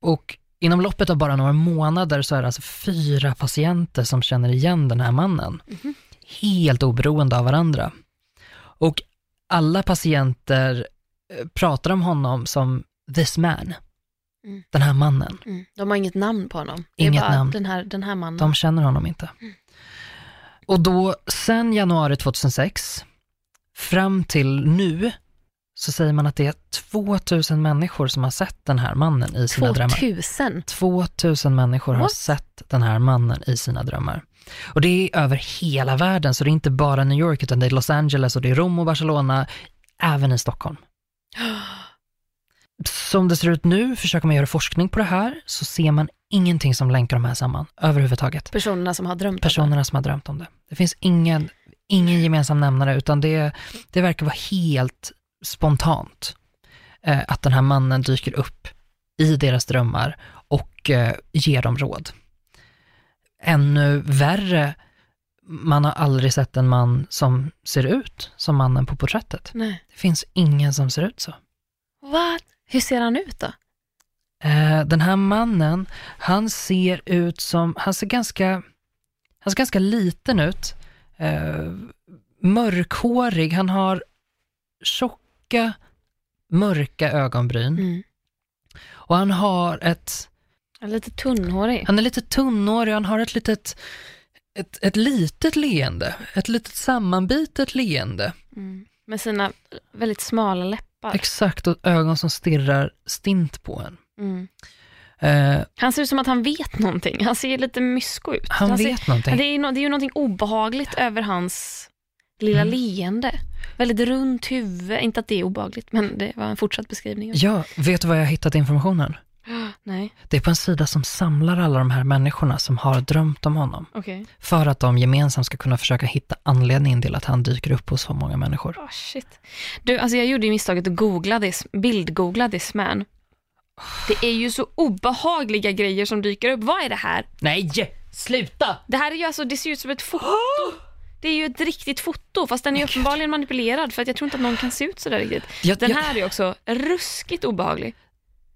A: Och inom loppet av bara några månader så är det alltså fyra patienter som känner igen den här mannen.
B: Mm
A: helt oberoende av varandra. Och alla patienter eh, pratar om honom som this man,
B: mm.
A: den här mannen.
B: Mm. De har inget namn på honom.
A: Inget
B: det bara
A: namn.
B: Den här, den här mannen.
A: De känner honom inte.
B: Mm.
A: Och då, sen januari 2006, fram till nu, så säger man att det är 2000 människor som har sett den här mannen i sina
B: 2000?
A: drömmar.
B: 2000?
A: 2000 människor
B: What?
A: har sett den här mannen i sina drömmar. Och det är över hela världen, så det är inte bara New York, utan det är Los Angeles och det är Rom och Barcelona, även i Stockholm. Som det ser ut nu, försöker man göra forskning på det här, så ser man ingenting som länkar de här samman överhuvudtaget.
B: Personerna som har drömt
A: Personerna som har drömt om det. Det finns ingen, ingen gemensam nämnare, utan det, det verkar vara helt spontant eh, att den här mannen dyker upp i deras drömmar och eh, ger dem råd ännu värre, man har aldrig sett en man som ser ut som mannen på porträttet.
B: Nej.
A: Det finns ingen som ser ut så.
B: What? Hur ser han ut då?
A: Eh, den här mannen, han ser ut som, han ser ganska, han ser ganska liten ut. Eh, mörkhårig, han har tjocka, mörka ögonbryn.
B: Mm.
A: Och han har ett,
B: Lite tunnhårig.
A: han är lite tunnhårig, han har ett litet, ett, ett litet leende. Ett litet sammanbitet leende.
B: Mm. Med sina väldigt smala läppar.
A: Exakt, och ögon som stirrar stint på en.
B: Mm.
A: Eh,
B: Han ser ut som att han vet någonting. Han ser lite mysko ut.
A: han
B: ser,
A: vet någonting.
B: Det är, no, det är ju någonting obehagligt över hans lilla
A: Mm.
B: leende. Väldigt runt huvud. Inte att det är obehagligt, men det var en fortsatt beskrivning.
A: Ja, vet du var jag har hittat informationen?
B: Nej,
A: Det är på en sida som samlar alla de här människorna som har drömt om honom.
B: okej.
A: För att de gemensamt ska kunna försöka hitta anledningen till att han dyker upp hos så många människor.
B: Oh, shit. Du, alltså jag gjorde ju misstaget att googla this, bildgoogla this man. Det är ju så obehagliga grejer som dyker upp. Vad är det här?
A: Nej, sluta!
B: Det här är ju alltså, det ser ut som ett foto. Det är ju ett riktigt foto, fast den är uppenbarligen manipulerad för att jag tror inte att någon kan se ut sådär riktigt.
A: Jag,
B: Den
A: jag,
B: här är ju också ruskigt obehaglig.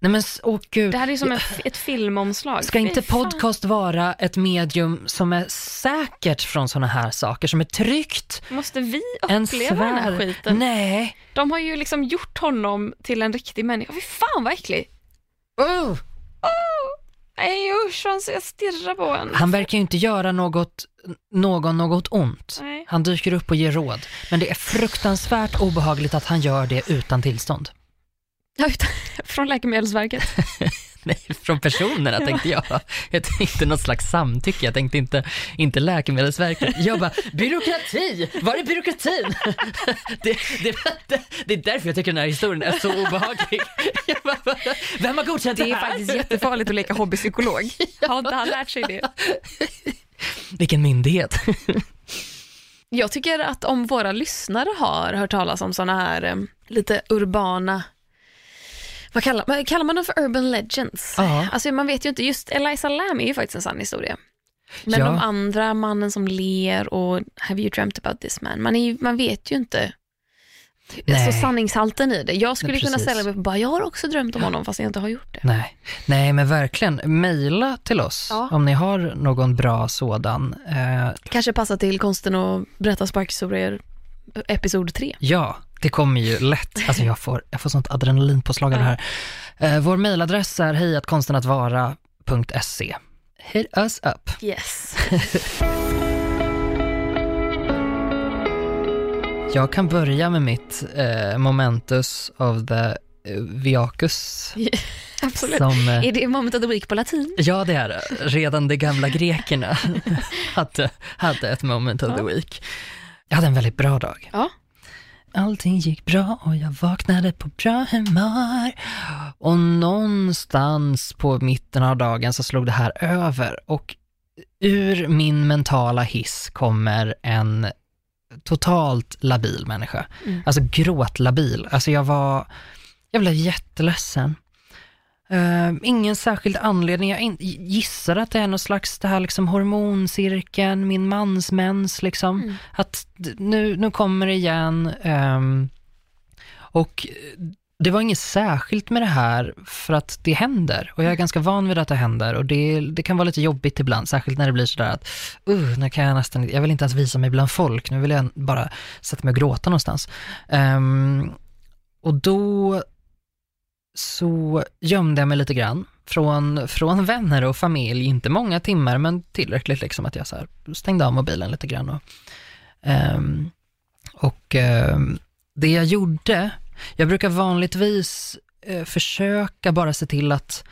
A: Nej men, åh gud.
B: Det här är som en, ett filmomslag.
A: Ska inte podcast vara ett medium som är säkert från sådana här saker, som är tryggt?
B: Måste vi uppleva den här skiten?
A: Nej.
B: De har ju liksom gjort honom till en riktig människa. Fy fan vad äcklig.
A: Oh.
B: Nej usch, jag stirrar på en.
A: Han verkar ju inte göra något, någon något ont.
B: Nej.
A: Han dyker upp och ger råd. Men det är fruktansvärt obehagligt att han gör det utan tillstånd.
B: Ja, utan- Från Läkemedelsverket.
A: Nej, från personerna tänkte jag. Jag tänkte något slags samtycke, jag tänkte inte, inte Läkemedelsverket. Jag bara, byråkrati! Var är byråkratin? Det, det, det, det är därför jag tycker den här historien är så obehaglig. Bara, vem har godkänt det,
B: Det är
A: här?
B: faktiskt jättefarligt att leka hobbypsykolog. Har inte han lärt sig det?
A: Vilken myndighet.
B: Jag tycker att om våra lyssnare har hört talas om sådana här eh, lite urbana vad kallar, vad kallar man dem för urban legends?
A: Ja.
B: Alltså man vet ju inte, just Eliza Lam är ju faktiskt en sann historia. Men
A: Ja.
B: de andra, mannen som ler och Have you dreamt about this man, man, är, ju- man vet ju inte
A: Nej.
B: så sanningshalten i det. Jag skulle
A: Nej,
B: kunna ställa mig och bara, jag har också drömt om honom fast jag inte har gjort det.
A: Nej, nej men verkligen. Mejla till oss
B: Ja.
A: om ni har någon bra sådan. Eh,
B: Kanske passar till konsten att berätta sparkhistorier episod tre.
A: Ja, det kommer ju lätt. Alltså jag får, jag får sånt adrenalinpåslag av det här. Eh, vår mejladress är hejatkonstenatvara.se. Hit us up.
B: Yes.
A: Jag kan börja med mitt eh, momentus of the eh, Viacus.
B: Absolut.
A: Som, eh,
B: Är det moment of the week på latin?
A: ja, det är det. Redan de gamla grekerna hade, hade ett moment of the week. Jag hade en väldigt bra dag.
B: Ja.
A: Allting gick bra och jag vaknade på bra humör. Och någonstans på mitten av dagen så slog det här över och ur min mentala hiss kommer en totalt labil människa.
B: Mm.
A: Alltså gråtlabil. Alltså jag var, jag blev jätteledsen. Uh, ingen särskild anledning. Jag gissar att det är någon slags, det här liksom hormoncirkeln, min mans mens liksom.
B: Mm.
A: Att nu, nu kommer det igen. ehm, och det var inget särskilt med det här för att det händer. Och jag är ganska van vid att det händer och det, det kan vara lite jobbigt ibland, särskilt när det blir sådär att uh, nu kan jag nästan, jag vill inte ens visa mig bland folk, nu vill jag bara sätta mig och gråta någonstans. Ehm, och då så gömde jag mig lite grann från, från vänner och familj, inte många timmar men tillräckligt liksom att jag så här stängde av mobilen lite grann. Och, um, och um, det jag gjorde, jag brukar vanligtvis uh, försöka bara se till att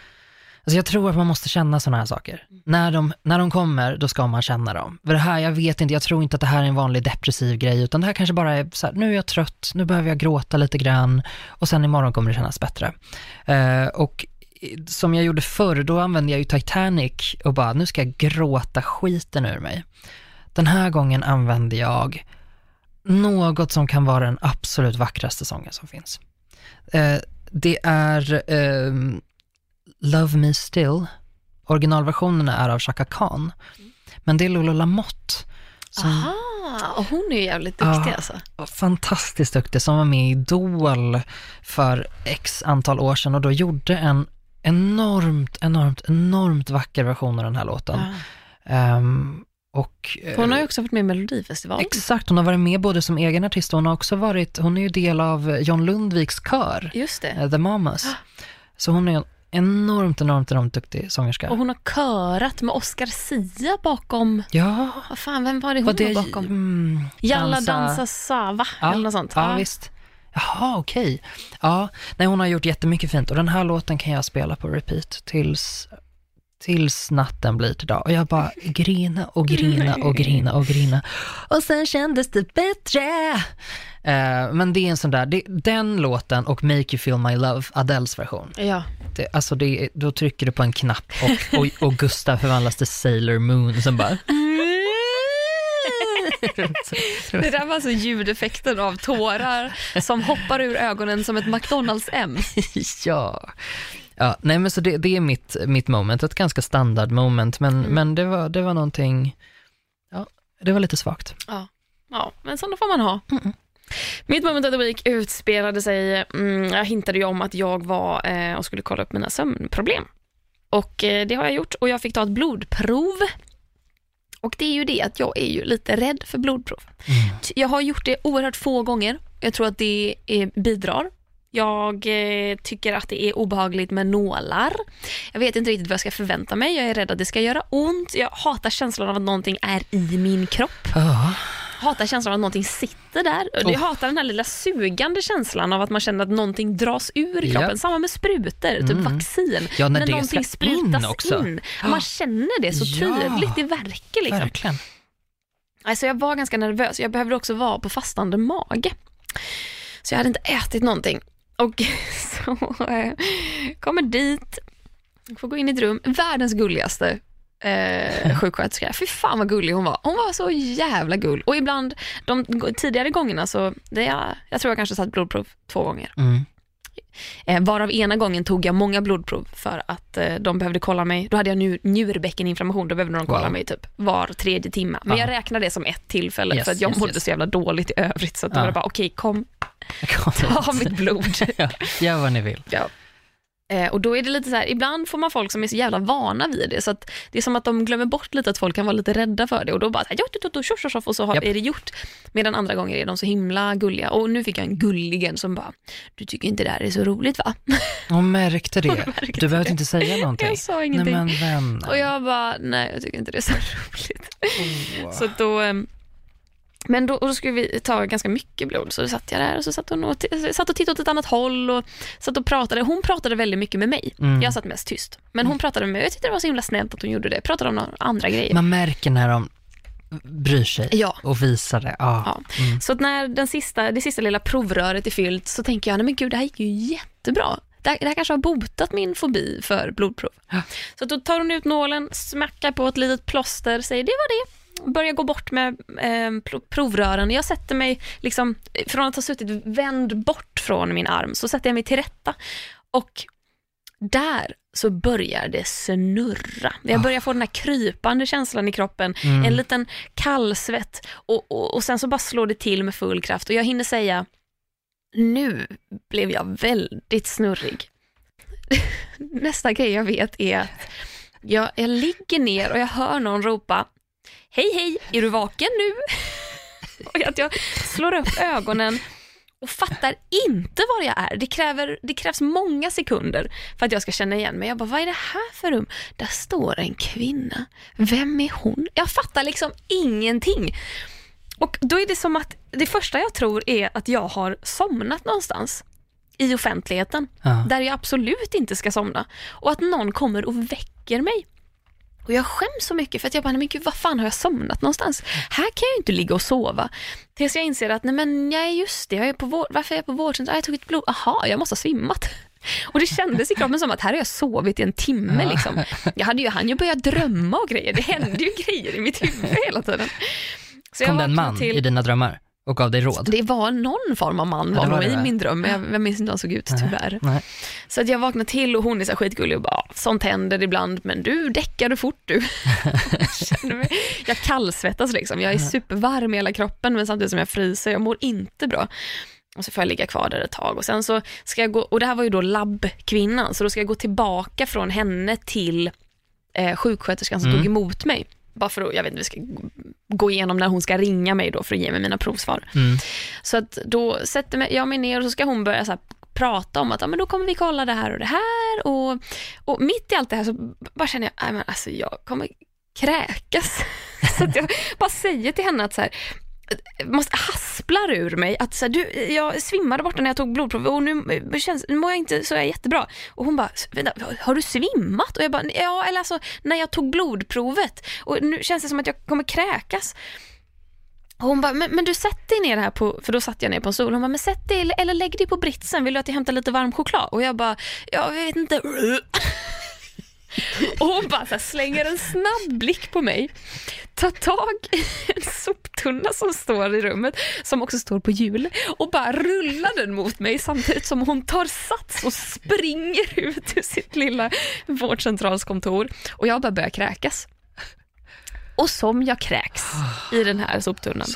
A: Alltså jag tror att man måste känna sådana här saker. När de, när de kommer, då ska man känna dem. För det här, jag vet inte, jag tror inte att det här är en vanlig depressiv grej, utan det här kanske bara är så här, nu är jag trött, nu behöver jag gråta lite grann och sen imorgon kommer det kännas bättre. Eh, och som jag gjorde förr, då använde jag ju Titanic och bara, nu ska jag gråta skiten ur mig. Den här gången använde jag något som kan vara den absolut vackraste sången som finns. Eh, det är ehm, Love Me Still. Originalversionerna är av Chaka Khan. Men det är Lolo Lamotte som
B: Aha, och hon är ju jävligt duktig
A: Ja.
B: alltså.
A: fantastiskt duktig, som var med i Idol för x antal år sedan och då gjorde en, enormt, enormt, enormt vacker version av den här låten.
B: Ja.
A: Ehm, och, eh,
B: Hon har ju också varit med i Melodifestivalen.
A: Exakt, hon har varit med både som egen artist och hon har också varit, hon är ju del av John Lundviks kör,
B: Just det.
A: eh, The Mamas. Så hon är en enormt, enormt, enormt duktig sångerska.
B: Och hon har körat med Oscar Sia bakom,
A: Ja,
B: vad fan, vem var det hon
A: var det...
B: var bakom?
A: Mm,
B: Jalla dansa sava,
A: Ja,
B: eller något sånt.
A: Ja, visst. Jaha, okej. Ja, nej hon har gjort jättemycket fint och den här låten kan jag spela på repeat tills, tills natten blir till dag. Och jag bara grina och grina och grina och grina. Och sen kändes det bättre. Eh, men det är en sån där, det, den låten och Make You Feel My Love, Adeles version.
B: Ja.
A: Det, alltså det, då trycker du på en knapp och, och, och Gustav förvandlas till Sailor Moon sen bara...
B: Det där var alltså ljudeffekten av tårar som hoppar ur ögonen som ett McDonalds-M.
A: ja. Ja, nej men så det, det är mitt, mitt moment, ett ganska standard moment, men,
B: Mm.
A: men det, var, det var någonting, ja, det var lite svagt.
B: Ja, men sådana får man ha. Mitt moment of the week utspelade sig, mm, jag hintade ju om att jag var eh, och skulle kolla upp mina sömnproblem. Och eh, det har jag gjort och jag fick ta ett blodprov. Och det är ju det att jag är ju lite rädd för blodprov. T- Jag har gjort det oerhört få gånger. Jag tror att det eh, bidrar. Jag eh, tycker att det är obehagligt med nålar. Jag vet inte riktigt vad jag ska förvänta mig. Jag är rädd att det ska göra ont. Jag hatar känslan av att någonting är i min kropp
A: Ja,
B: hatar känslan av att någonting sitter där.
A: Oh.
B: Jag hatar den här lilla sugande känslan av att man känner att någonting dras ur
A: Ja.
B: kroppen. Samma med sprutor, typ
A: Mm.
B: vaccin.
A: Ja, när det
B: någonting
A: ska in
B: sprutas
A: också.
B: in. Man känner det så
A: Ja.
B: tydligt, det verkar liksom.
A: verkligen.
B: Alltså jag var ganska nervös, jag behövde också vara på fastande mage. Så jag hade inte ätit någonting. Och så eh, kommer dit, får gå in i ett rum, världens gulligaste eh, sjuksköterska. Fy fan vad gullig hon var. Hon var så jävla gull. Och ibland, de tidigare gångerna så, det är, jag tror jag kanske satt blodprov två gånger.
A: Mm.
B: Eh, varav ena gången tog jag många blodprov för att eh, de behövde kolla mig. Då hade jag njurbäckeninflammation, då behövde de kolla
A: Wow.
B: mig typ var tredje timme. Men
A: Ja.
B: jag räknar det som ett tillfälle
A: Yes,
B: för att jag
A: yes,
B: mådde
A: yes.
B: så jävla dåligt i övrigt. Så att
A: Ja.
B: det bara, okej kom,
A: Kom
B: ta mitt blod.
A: ja, gör vad ni vill.
B: ja. Eh, och då är det lite så här, ibland får man folk som är så jävla vana vid det, så att det är som att de glömmer bort lite att folk kan vara lite rädda för det och då bara, så här, "Jo, jo, jo, tjoff, tjoff, tjoff", och så har, är det gjort. Medan andra gånger är de så himla gulliga. Och nu fick jag en gulligen som bara, du tycker inte det här är så roligt va?
A: Hon märkte det.
B: märkte
A: Du behövde inte säga någonting.
B: Jag sa
A: Nej
B: ingenting.
A: men vän.
B: Och jag bara, nej jag tycker inte det är så roligt.
A: Åh.
B: Så då, ehm, men då, då skulle vi ta ganska mycket blod, så då satt jag där och så satt hon och, satt och tittade åt ett annat håll och satt och pratade. Hon pratade väldigt mycket med mig.
A: Mm.
B: Jag satt mest tyst. Men hon pratade med mig, jag tyckte det var så himla snällt att hon gjorde det. Pratade om några andra grejer.
A: Man märker när de bryr sig
B: Ja.
A: och visar det. Ja.
B: Ja. Så att när den sista, det sista lilla provröret är fyllt så tänker jag, nej men gud det här gick ju jättebra. Det här, det här kanske har botat min fobi för blodprov.
A: Ja.
B: Så då tar hon ut nålen, smackar på ett litet plåster, säger det var det. Börjar gå bort med eh, pro- provrören. Jag sätter mig, liksom, från att ha suttit vänd bort från min arm, så sätter jag mig till rätta. Och där så börjar det snurra. Jag börjar få den här krypande känslan i kroppen,
A: Mm.
B: en liten kallsvett och, och, och sen så bara slår det till med full kraft och jag hinner säga, nu blev jag väldigt snurrig. Nästa grej jag vet är att jag, jag ligger ner och jag hör någon ropa, hej hej, är du vaken nu? och att jag slår upp ögonen och fattar inte var jag är. Det, kräver, det krävs många sekunder för att jag ska känna igen mig. Jag bara, vad är det här för rum? Där står en kvinna. Vem är hon? Jag fattar liksom ingenting. Och då är det som att det första jag tror är att jag har somnat någonstans i offentligheten
A: Ja.
B: där jag absolut inte ska somna och att någon kommer och väcker mig. Och jag skäms så mycket för att jag bara, nej men gud vad fan har jag somnat någonstans? Här kan jag ju inte ligga och sova. Tills jag inser att, nej men jag är just det, jag är på vård, varför är jag på vårdcentral? Ah, Jag tog ett blod, aha, jag måste ha svimmat. Och det kändes i kroppen som att här har jag sovit i en timme
A: Ja.
B: liksom. Jag hade ju, han ju börjat drömma och grejer, det hände ju grejer i mitt huvud hela tiden. Så
A: Kom det en man i dina drömmar och gav dig råd?
B: Det var någon form av man
A: Ja,
B: var nog i min dröm, men jag, jag minns inte hur han såg ut tyvärr.
A: Nej.
B: Så att jag vaknade till och hon är så skitgullig och bara, sånt händer ibland, men du däckade fort du. Mig- jag kallsvettas liksom, jag är supervarm i hela kroppen men samtidigt som jag fryser, jag mår inte bra. Och så får jag ligga kvar där ett tag och sen så ska jag gå, och det här var ju då labbkvinnan, så då ska jag gå tillbaka från henne till eh, sjuksköterskan som
A: Mm.
B: tog emot mig. Bara för att, jag vet inte, vi ska gå igenom när hon ska ringa mig då för att ge mig mina provsvar.
A: Mm.
B: Så att då sätter jag mig ner och så ska hon börja så här prata om att ja, men då kommer vi kolla det här och det här och, och mitt i allt det här så bara känner jag, nej men alltså jag kommer kräkas. så att jag bara säger till henne att så här, måste hasplar ur mig att så här, du, jag svimmade borta när jag tog blodprov och nu, eh, känns, nu mår jag inte så jättebra. Och hon bara, vänta, har du svimmat? Och jag bara, ja eller alltså när jag tog blodprovet och nu känns det som att jag kommer kräkas. Och hon bara, men, men du sätt dig ner här på, för då satt jag ner på en stol. Hon bara, men sätt dig eller, lägg dig på britsen, vill du att jag hämtar lite varm choklad? Och jag bara, jag vet inte. Och hon bara så här, slänger en snabb blick på mig, tar tag i en soptunna som står i rummet, som också står på hjul, och bara rullar den mot mig samtidigt som hon tar sats och springer ut ur sitt lilla vårdcentralskontor. Och jag bara börjar kräkas. Och som jag kräks i den här soptunnan.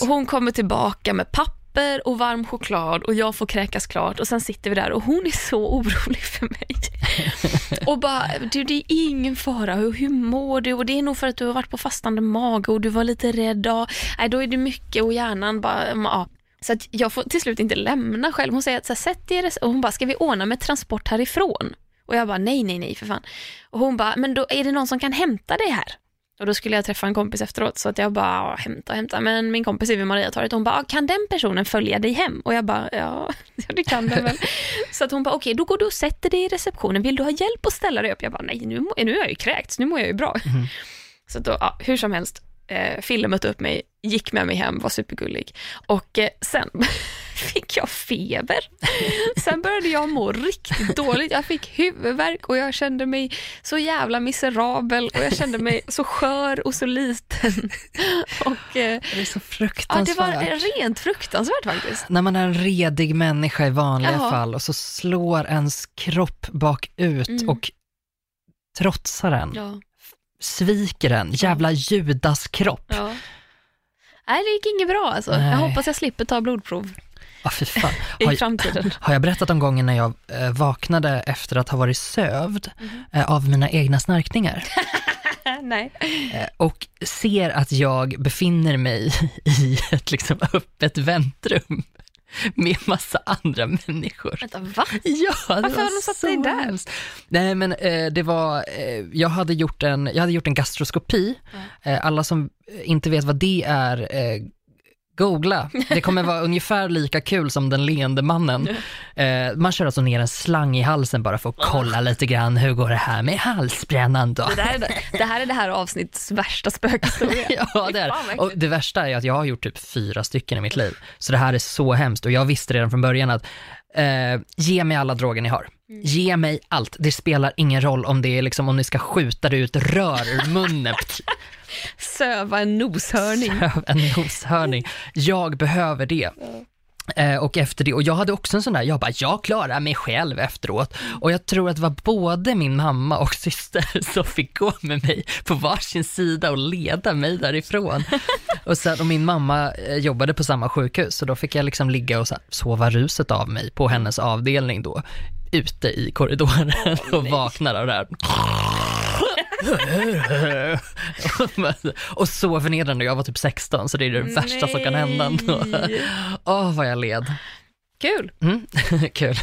B: Och hon kommer tillbaka med papper och varm choklad och jag får kräkas klart och sen sitter vi där och hon är så orolig för mig. och bara, du det är ingen fara, hur, hur mår du? Och det är nog för att du har varit på fastande mage och du var lite rädd. Och, nej, då är det mycket och hjärnan bara, ja. Så att jag får till slut inte lämna själv. Hon säger att så här, sätt res- och hon bara, ska vi ordna med transport härifrån? Och jag bara, nej, nej, nej för fan. Och hon bara, men då är det någon som kan hämta dig här? Och då skulle jag träffa en kompis efteråt så att jag bara, "Ja, hämta, hämta. Men min kompis är vid Mariatorget och hon bara, "Ja, kan den personen följa dig hem? Och jag bara, ja, det kan den väl. så att hon bara, okej, då går du och sätter dig i receptionen. Vill du ha hjälp att ställa dig upp? Jag bara, nej, nu, nu är jag ju kräkts, nu mår jag ju bra. Så att då, ja, hur som helst, eh, Fille mötte upp mig, gick med mig hem, var supergullig. Och eh, sen fick jag feber. Sen började jag må riktigt dåligt. Jag fick huvudvärk och jag kände mig så jävla miserabel och jag kände mig så skör och så liten. Och eh,
A: Det är så
B: ja, det
A: fruktansvärt.
B: var rent fruktansvärt faktiskt.
A: När man är en redig människa i vanliga
B: Ja.
A: fall och så slår ens kropp bakut
B: Mm.
A: och trotsar den,
B: Ja,
A: sviker den, jävla judaskropp.
B: ja. Nej, det gick inget bra alltså.
A: Nej.
B: Jag hoppas jag slipper ta blodprov
A: Ja, fy fan.
B: i
A: Har,
B: framtiden.
A: har jag berättat om gången när jag eh, vaknade efter att ha varit sövd eh, av mina egna snarkningar
B: Nej.
A: eh, och ser att jag befinner mig i ett liksom öppet väntrum med massa andra människor.
B: Vänta, va?
A: Ja, det
B: Varför
A: var
B: har de satt dig där?
A: hemskt. Nej, men eh, det var, eh, jag hade gjort en, jag hade gjort en gastroskopi. Eh, alla som inte vet vad det är, eh, googla. Det kommer vara ungefär lika kul som den leende mannen. Eh, man kör alltså ner en slang i halsen bara för att kolla lite grann, hur går det här med halsbrännan då?
B: Det, där är det, det här är det här avsnittets värsta spökhistoria.
A: Ja, det är Och det värsta är att jag har gjort typ fyra stycken i mitt liv. Så det här är så hemskt och jag visste redan från början att eh, ge mig alla droger ni har. Ge mig allt. Det spelar ingen roll om det är liksom om ni ska skjuta det ut rör ur munnen.
B: Söva en noshörning.
A: Söv en noshörning. Jag behöver det. Eh, och efter det, och jag hade också en sån där, jag bara, jag klarar mig själv efteråt. Och jag tror att det var både min mamma och syster som fick gå med mig på varsin sida och leda mig därifrån. och, sen, och min mamma eh, jobbade på samma sjukhus, så då fick jag liksom ligga och här, sova ruset av mig på hennes avdelning då, ute i korridoren och vaknar av det här. och så förnedrande, jag var typ 16 så det är det värsta som kan hända.
B: Nej.
A: Åh, vad jag led.
B: Kul.
A: Mm, kul.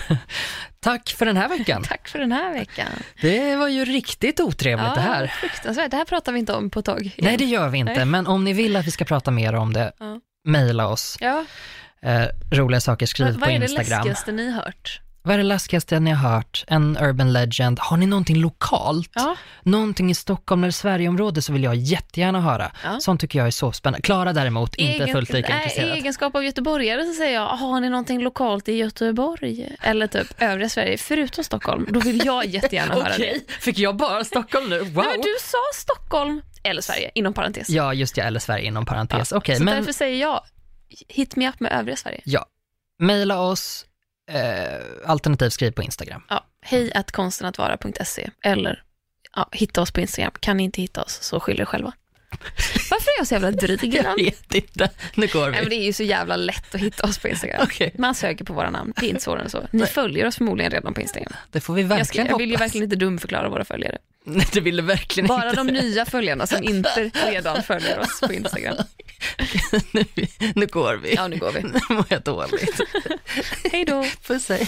A: Tack för den här veckan.
B: Tack för den här veckan.
A: Det var ju riktigt otrevligt det här.
B: fruktansvärt. Det här pratar vi inte om på ett tag. igen.
A: Nej, det gör vi inte,
B: Nej.
A: men om ni vill att vi ska prata mer om det,
B: Ja.
A: mejla oss.
B: Ja.
A: Eh, roliga saker, skriv på
B: vad är det
A: Instagram.
B: läskigaste ni hört?
A: Vad är det läskigaste ni har hört? En urban legend. Har ni någonting lokalt?
B: Ja.
A: Någonting i Stockholm eller Sverigeområdet så vill jag jättegärna höra.
B: Ja.
A: Sånt tycker jag är så spännande. Klara däremot, inte
B: Egen-
A: fullt lika
B: nej, I
A: intresserad.
B: egenskap av göteborgare så säger jag, har ni någonting lokalt i Göteborg? Eller typ övriga Sverige, förutom Stockholm? Då vill jag jättegärna höra det.
A: Okej, fick jag bara Stockholm nu? Wow!
B: Nej, men du sa Stockholm eller Sverige, inom parentes.
A: Ja, just det, eller Sverige inom parentes. Okej,
B: så
A: men
B: därför säger jag, hit me up med övriga Sverige.
A: ja. Mejla oss, eh, alternativt skriv på Instagram.
B: Ja, hej att konstenatvara.se eller ja, hitta oss på Instagram. Kan ni inte hitta oss så skyll er själva. Varför är jag så jävla dryg
A: Jag vet inte. Nu går
B: Nej, men
A: vi.
B: det är ju så jävla lätt att hitta oss på Instagram.
A: Okej.
B: Man söker på våra namn, det är inte svårare än så. Ni följer oss förmodligen redan på Instagram.
A: Det får vi
B: Jag, ska,
A: verkligen
B: jag vill ju verkligen inte dumförklara våra följare.
A: Det vill du verkligen
B: Bara
A: inte.
B: de nya följarna som inte redan följer oss på Instagram.
A: nu, nu går vi.
B: Ja, nu går vi.
A: Nu mår jag dåligt.
B: Hej då.
A: Puss hej.